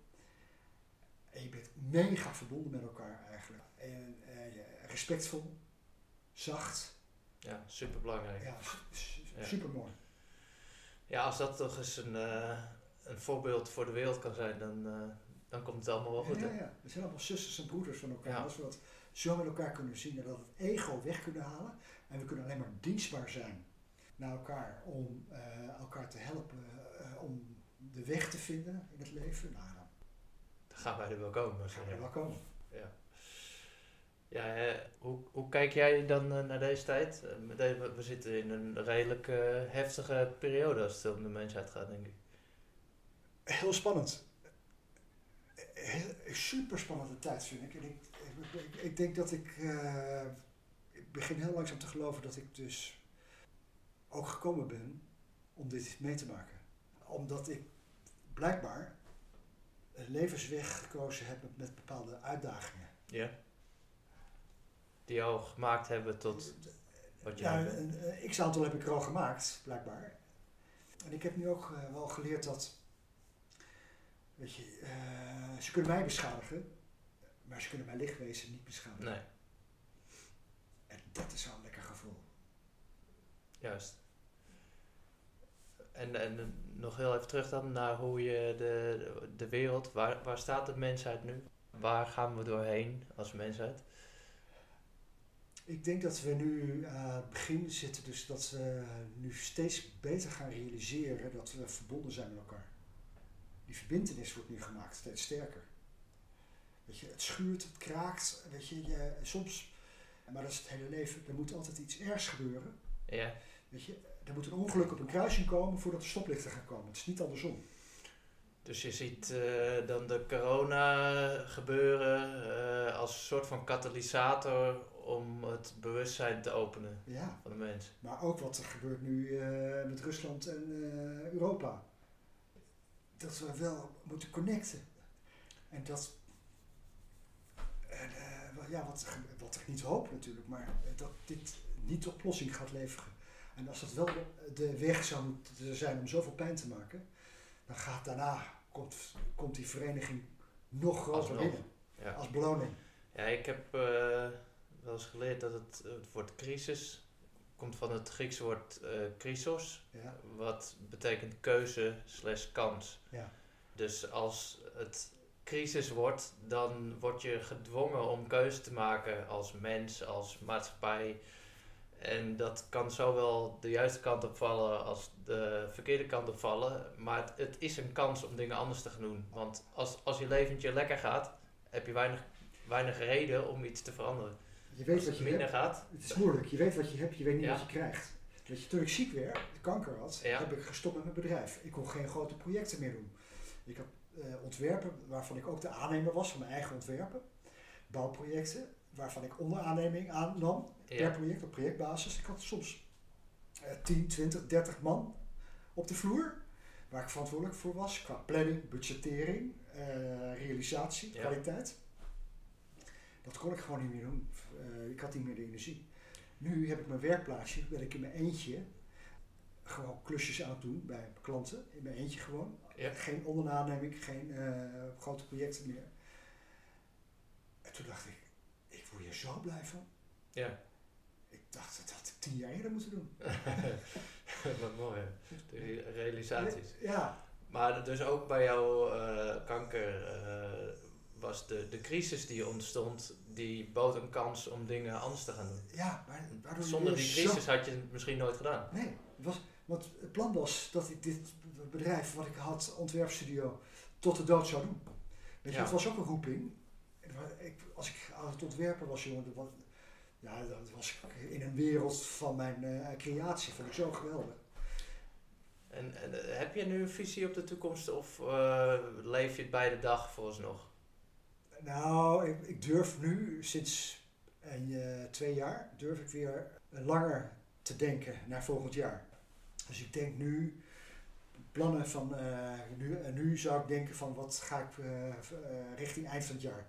En je bent mega verbonden met elkaar eigenlijk. En eh, respectvol, zacht. Ja, super belangrijk. Ja. Ja, Ja. super mooi. als dat toch eens een, eh, een voorbeeld voor de wereld kan zijn, dan, eh, dan komt het allemaal wel goed. Ja, hè? ja. We zijn allemaal zusters en broeders van elkaar. Ja. Als we dat zo met elkaar kunnen zien en dat het ego weg kunnen halen. En we kunnen alleen maar dienstbaar zijn naar elkaar om elkaar te helpen om de weg te vinden in het leven. Nou, dan Dan gaan wij er wel komen. gaan we wel komen. Ja. Ja, hè, hoe, hoe kijk jij dan eh, naar deze tijd? Eh, we- zitten in een redelijk eh, heftige periode als het om de mensheid gaat, denk ik. Heel spannend. Heel, super spannende tijd vind ik. En ik, ik, ik, ik denk dat ik, ik begin heel langzaam te geloven dat ik dus ook gekomen ben om dit mee te maken. Omdat ik blijkbaar een levensweg gekozen heb met, bepaalde uitdagingen. Ja. Die jou gemaakt hebben tot wat je Ja, een een x-aantal heb ik er al gemaakt, blijkbaar. En ik heb nu ook eh, wel geleerd dat, weet je, eh, ze kunnen mij beschadigen, maar ze kunnen mijn lichtwezen niet beschadigen. Nee, En dat is wel een lekker gevoel. juist. En, en nog heel even terug dan naar hoe je de, de wereld, waar, waar staat de mensheid nu? Waar gaan we doorheen als mensheid? Ik denk dat we nu aan het begin zitten, dus dat we nu steeds beter gaan realiseren dat we verbonden zijn met elkaar. Die verbindenis wordt nu gemaakt, steeds sterker. Weet je, het schuurt, het kraakt, weet je, je soms, maar dat is het hele leven, er moet altijd iets ergs gebeuren. Ja, Weet je, er moet een ongeluk op een kruising komen voordat de stoplichten gaan komen. Het is niet andersom. dus je ziet eh, dan de corona gebeuren eh, als een soort van katalysator om het bewustzijn te openen Ja, van de mens. maar ook wat er gebeurt nu eh, met Rusland en Europa. Dat we wel moeten connecten. En dat. En, ja, wat, wat ik niet hoop natuurlijk, maar dat dit niet de oplossing gaat leveren. En als dat wel de, weg zou moeten zijn om zoveel pijn te maken, dan gaat daarna, komt, komt die vereniging nog groter binnen. Ja. Als beloning. Ja, ik heb eh, wel eens geleerd dat het, het woord crisis komt van het Griekse woord chrysos, Ja, wat betekent keuze slash kans. ja. Dus als het crisis wordt, dan word je gedwongen om keuze te maken als mens, als maatschappij. En dat kan zowel de juiste kant opvallen als de verkeerde kant opvallen. Maar het, het is een kans om dingen anders te gaan doen. Want als, als je leventje lekker gaat, heb je weinig, weinig reden om iets te veranderen. Je weet Als wat het je minder hebt. gaat, Het is moeilijk. Je weet wat je hebt, je weet niet Ja. wat je krijgt. Weet je, toen ik ziek werd, kanker had, Ja. heb ik gestopt met mijn bedrijf. Ik kon geen grote projecten meer doen. Ik had eh, ontwerpen waarvan ik ook de aannemer was van mijn eigen ontwerpen. Bouwprojecten waarvan ik onderaanneming aannam per project op projectbasis. Ik had soms eh 10, 20, 30 man op de vloer waar ik verantwoordelijk voor was qua planning, budgettering, eh, realisatie, Ja. kwaliteit. Dat kon ik gewoon niet meer doen. Eh, ik had niet meer de energie. Nu heb ik mijn werkplaatsje, ben ik in mijn eentje gewoon klusjes aan het doen bij klanten. In mijn eentje gewoon. ja. Geen onderaanneming, geen eh, grote projecten meer. En toen dacht ik, ik word hier zo blij van. ja. Dacht, dat had ik tien jaar eerder moeten doen. Wat mooi, de realisaties. Ja, Maar dus ook bij jouw eh, kanker eh, was de, de crisis die ontstond, die bood een kans om dingen anders te gaan doen. ja maar waardoor Zonder die crisis had je het misschien nooit gedaan. Nee, het was, want het plan was dat ik dit bedrijf wat ik had, ontwerpstudio, tot de dood zou doen. Weet je, Ja. was ook een roeping. Ik, als ik aan het ontwerpen was, jongen, dat was, ja, dat was in een wereld van mijn eh, creatie. Vond ik zo geweldig. En, en eh, heb je nu een visie op de toekomst of eh, leef je het bij de dag vooralsnog? Nou, ik, ik durf nu sinds een, twee jaar, durf ik weer langer te denken naar volgend jaar. Dus ik denk nu, plannen van, eh, nu, en nu zou ik denken van wat ga ik richting eind van het jaar.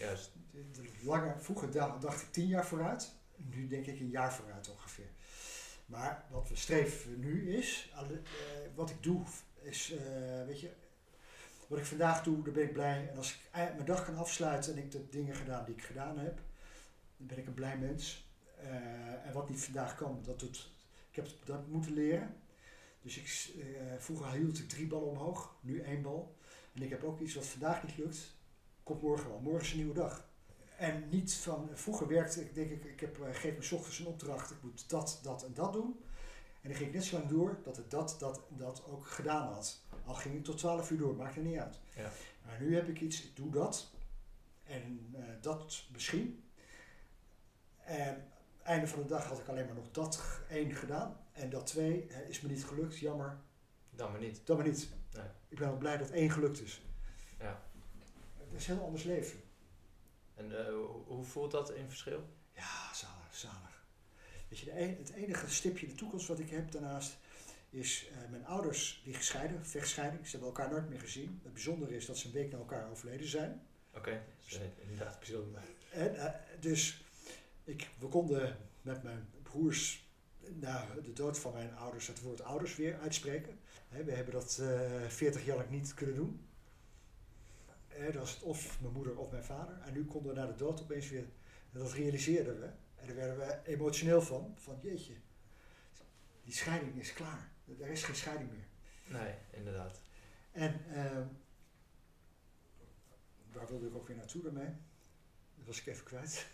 Juist. Langer, vroeger da- dacht ik tien jaar vooruit, nu denk ik een jaar vooruit ongeveer. Maar wat we streven nu is, eh, wat ik doe, is, eh, weet je, wat ik vandaag doe, daar ben ik blij. En als ik mijn dag kan afsluiten en ik de dingen gedaan die ik gedaan heb, dan ben ik een blij mens. Eh, en wat niet vandaag kan, dat doet, ik heb dat moeten leren. Dus ik, vroeger hield ik drie ballen omhoog, nu één bal. En ik heb ook iets wat vandaag niet lukt, komt morgen wel. Morgen is een nieuwe dag. En niet van, vroeger werkte ik, denk ik, ik heb, eh, geef me 's ochtends een opdracht, ik moet dat, dat en dat doen. En dan ging ik net zo lang door dat ik dat, dat en dat ook gedaan had. Al ging ik tot 12 uur door, maakt er niet uit. Ja. Maar nu heb ik iets, ik doe dat. En eh, dat misschien. En einde van de dag had ik alleen maar nog dat één gedaan. En dat twee eh, is me niet gelukt, jammer. Dan maar niet. Dat maar niet. Nee. Ik ben wel blij dat één gelukt is. Ja. Het is een heel anders leven. En eh, hoe- voelt dat in verschil? Ja, zalig, zalig. Weet je, de een- het enige stipje in de toekomst wat ik heb daarnaast is uh, mijn ouders die gescheiden, vechtscheiding, ze hebben elkaar nooit meer gezien. Het bijzondere is dat ze een week na elkaar overleden zijn. Oké, okay, is inderdaad bijzonder. En, uh, dus ik, we konden met mijn broers na de dood van mijn ouders het woord ouders weer uitspreken. we hebben dat uh, 40 jaar lang niet kunnen doen. Dat was het of mijn moeder of mijn vader. En nu konden we na de dood opeens weer, dat realiseerden we. En daar werden we emotioneel van, van jeetje, die scheiding is klaar. Er is geen scheiding meer. Nee, inderdaad. En uh, waar wilde ik ook weer naartoe daarmee? Dat was ik even kwijt.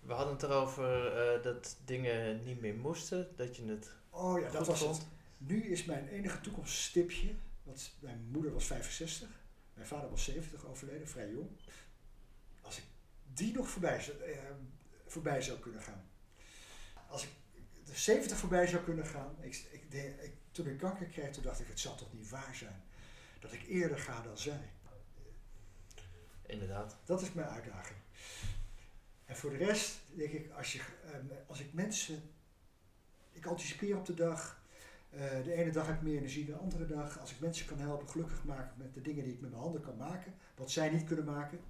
We hadden het erover uh, dat dingen niet meer moesten, dat je het. Oh ja, dat was het. Nu is mijn enige toekomststipje, want mijn moeder was 65, mijn vader was 70 overleden, vrij jong. Als ik die nog voorbij, uh, voorbij zou kunnen gaan. Als ik de 70 voorbij zou kunnen gaan. Ik, ik, ik, toen ik kanker kreeg, toen dacht ik, het zal toch niet waar zijn dat ik eerder ga dan zij. Inderdaad. Dat is mijn uitdaging. En voor de rest denk ik, als, je, ehm, als ik mensen, ik anticipeer op de dag. Uh, de ene dag heb ik meer energie dan de andere dag. Als ik mensen kan helpen gelukkig maken met de dingen die ik met mijn handen kan maken, wat zij niet kunnen maken.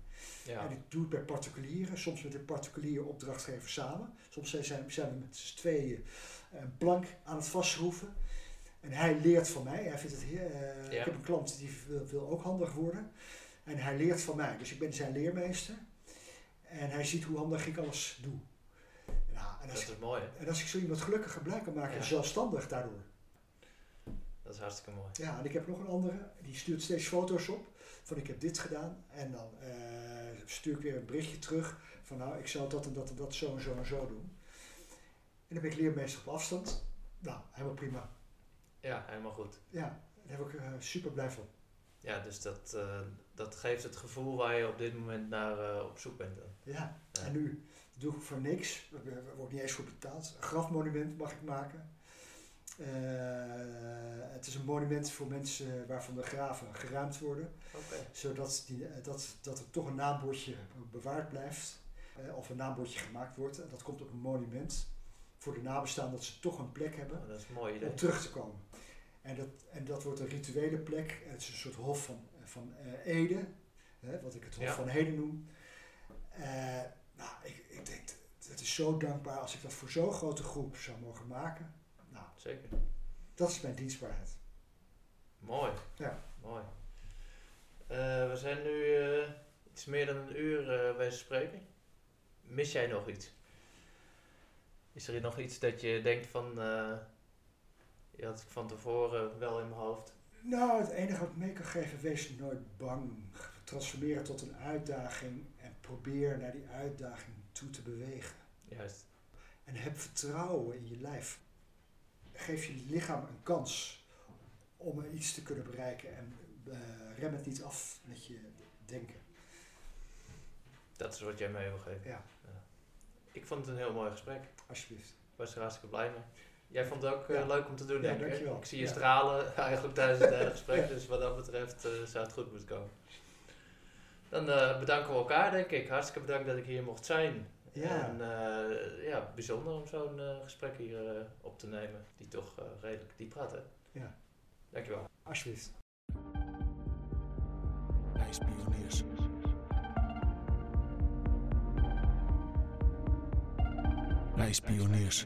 Ja. En ik doe het bij particulieren, soms met een particuliere opdrachtgever samen. Soms zijn, zijn we met z'n tweeën een plank aan het vastschroeven. En hij leert van mij. Hij vindt het uh, Ik heb een klant die wil, wil, ook handig worden. En hij leert van mij. Dus ik ben zijn leermeester. En hij ziet hoe handig ik alles doe. Ja, en als dat is ik, mooi. En als ik zo iemand gelukkig blij kan maken, ja. zelfstandig daardoor. Dat is hartstikke mooi. Ja, en ik heb nog een andere. Die stuurt steeds foto's op. Van ik heb dit gedaan. En dan uh, stuur ik weer een berichtje terug. Van nou, ik zou dat en dat en dat zo en zo en zo doen. En dan ben ik leermeester op afstand. Nou, helemaal prima. Ja, helemaal goed. Ja, daar heb ik uh, super blij van. Ja, dus dat, uh, dat geeft het gevoel waar je op dit moment naar op zoek bent. Ja. ja. en nu doe ik voor niks, er wordt niet eens voor betaald. Een grafmonument mag ik maken. Uh, het is een monument voor mensen waarvan de graven geruimd worden. Okay. Zodat die, dat, dat er toch een naambordje bewaard blijft. of een naambordje gemaakt wordt. En dat komt op een monument. Voor de nabestaanden dat ze toch een plek hebben oh, dat is mooi om terug te komen. En dat, en dat wordt een rituele plek. Het is een soort hof van, van uh, Ede, hè, wat ik het hof van Heden noem. Nou, ik, ik denk, het is zo dankbaar als ik dat voor zo'n grote groep zou mogen maken. Zeker. Dat is mijn dienstbaarheid. Mooi. Ja. Mooi. Uh, we zijn nu iets meer dan een uur uh, wezen spreken. Mis jij nog iets? Is er nog iets dat je denkt van die had ik van tevoren wel in mijn hoofd. Nou, het enige wat ik mee kan geven, wees nooit bang. Transformeer het tot een uitdaging en probeer naar die uitdaging toe te bewegen. Juist. En heb vertrouwen in je lijf. Geef je lichaam een kans om iets te kunnen bereiken en uh, rem het niet af met je denken. Dat is wat jij mij wil geven. Ja. ja. Ik vond het een heel mooi gesprek. Alsjeblieft. Ik was er hartstikke blij mee. Jij vond het ook uh, leuk om te doen, ja, denk dankjewel. ik. zie je stralen eigenlijk tijdens het hele gesprek, dus wat dat betreft uh, zou het goed moeten komen. Dan bedanken we elkaar, denk ik. Hartstikke bedankt dat ik hier mocht zijn. Ja. En ja, bijzonder om zo'n gesprek hier op te nemen, die toch redelijk diep praat, hè? Ja. Dankjewel. Alsjeblieft. IJspioniers. IJspioniers.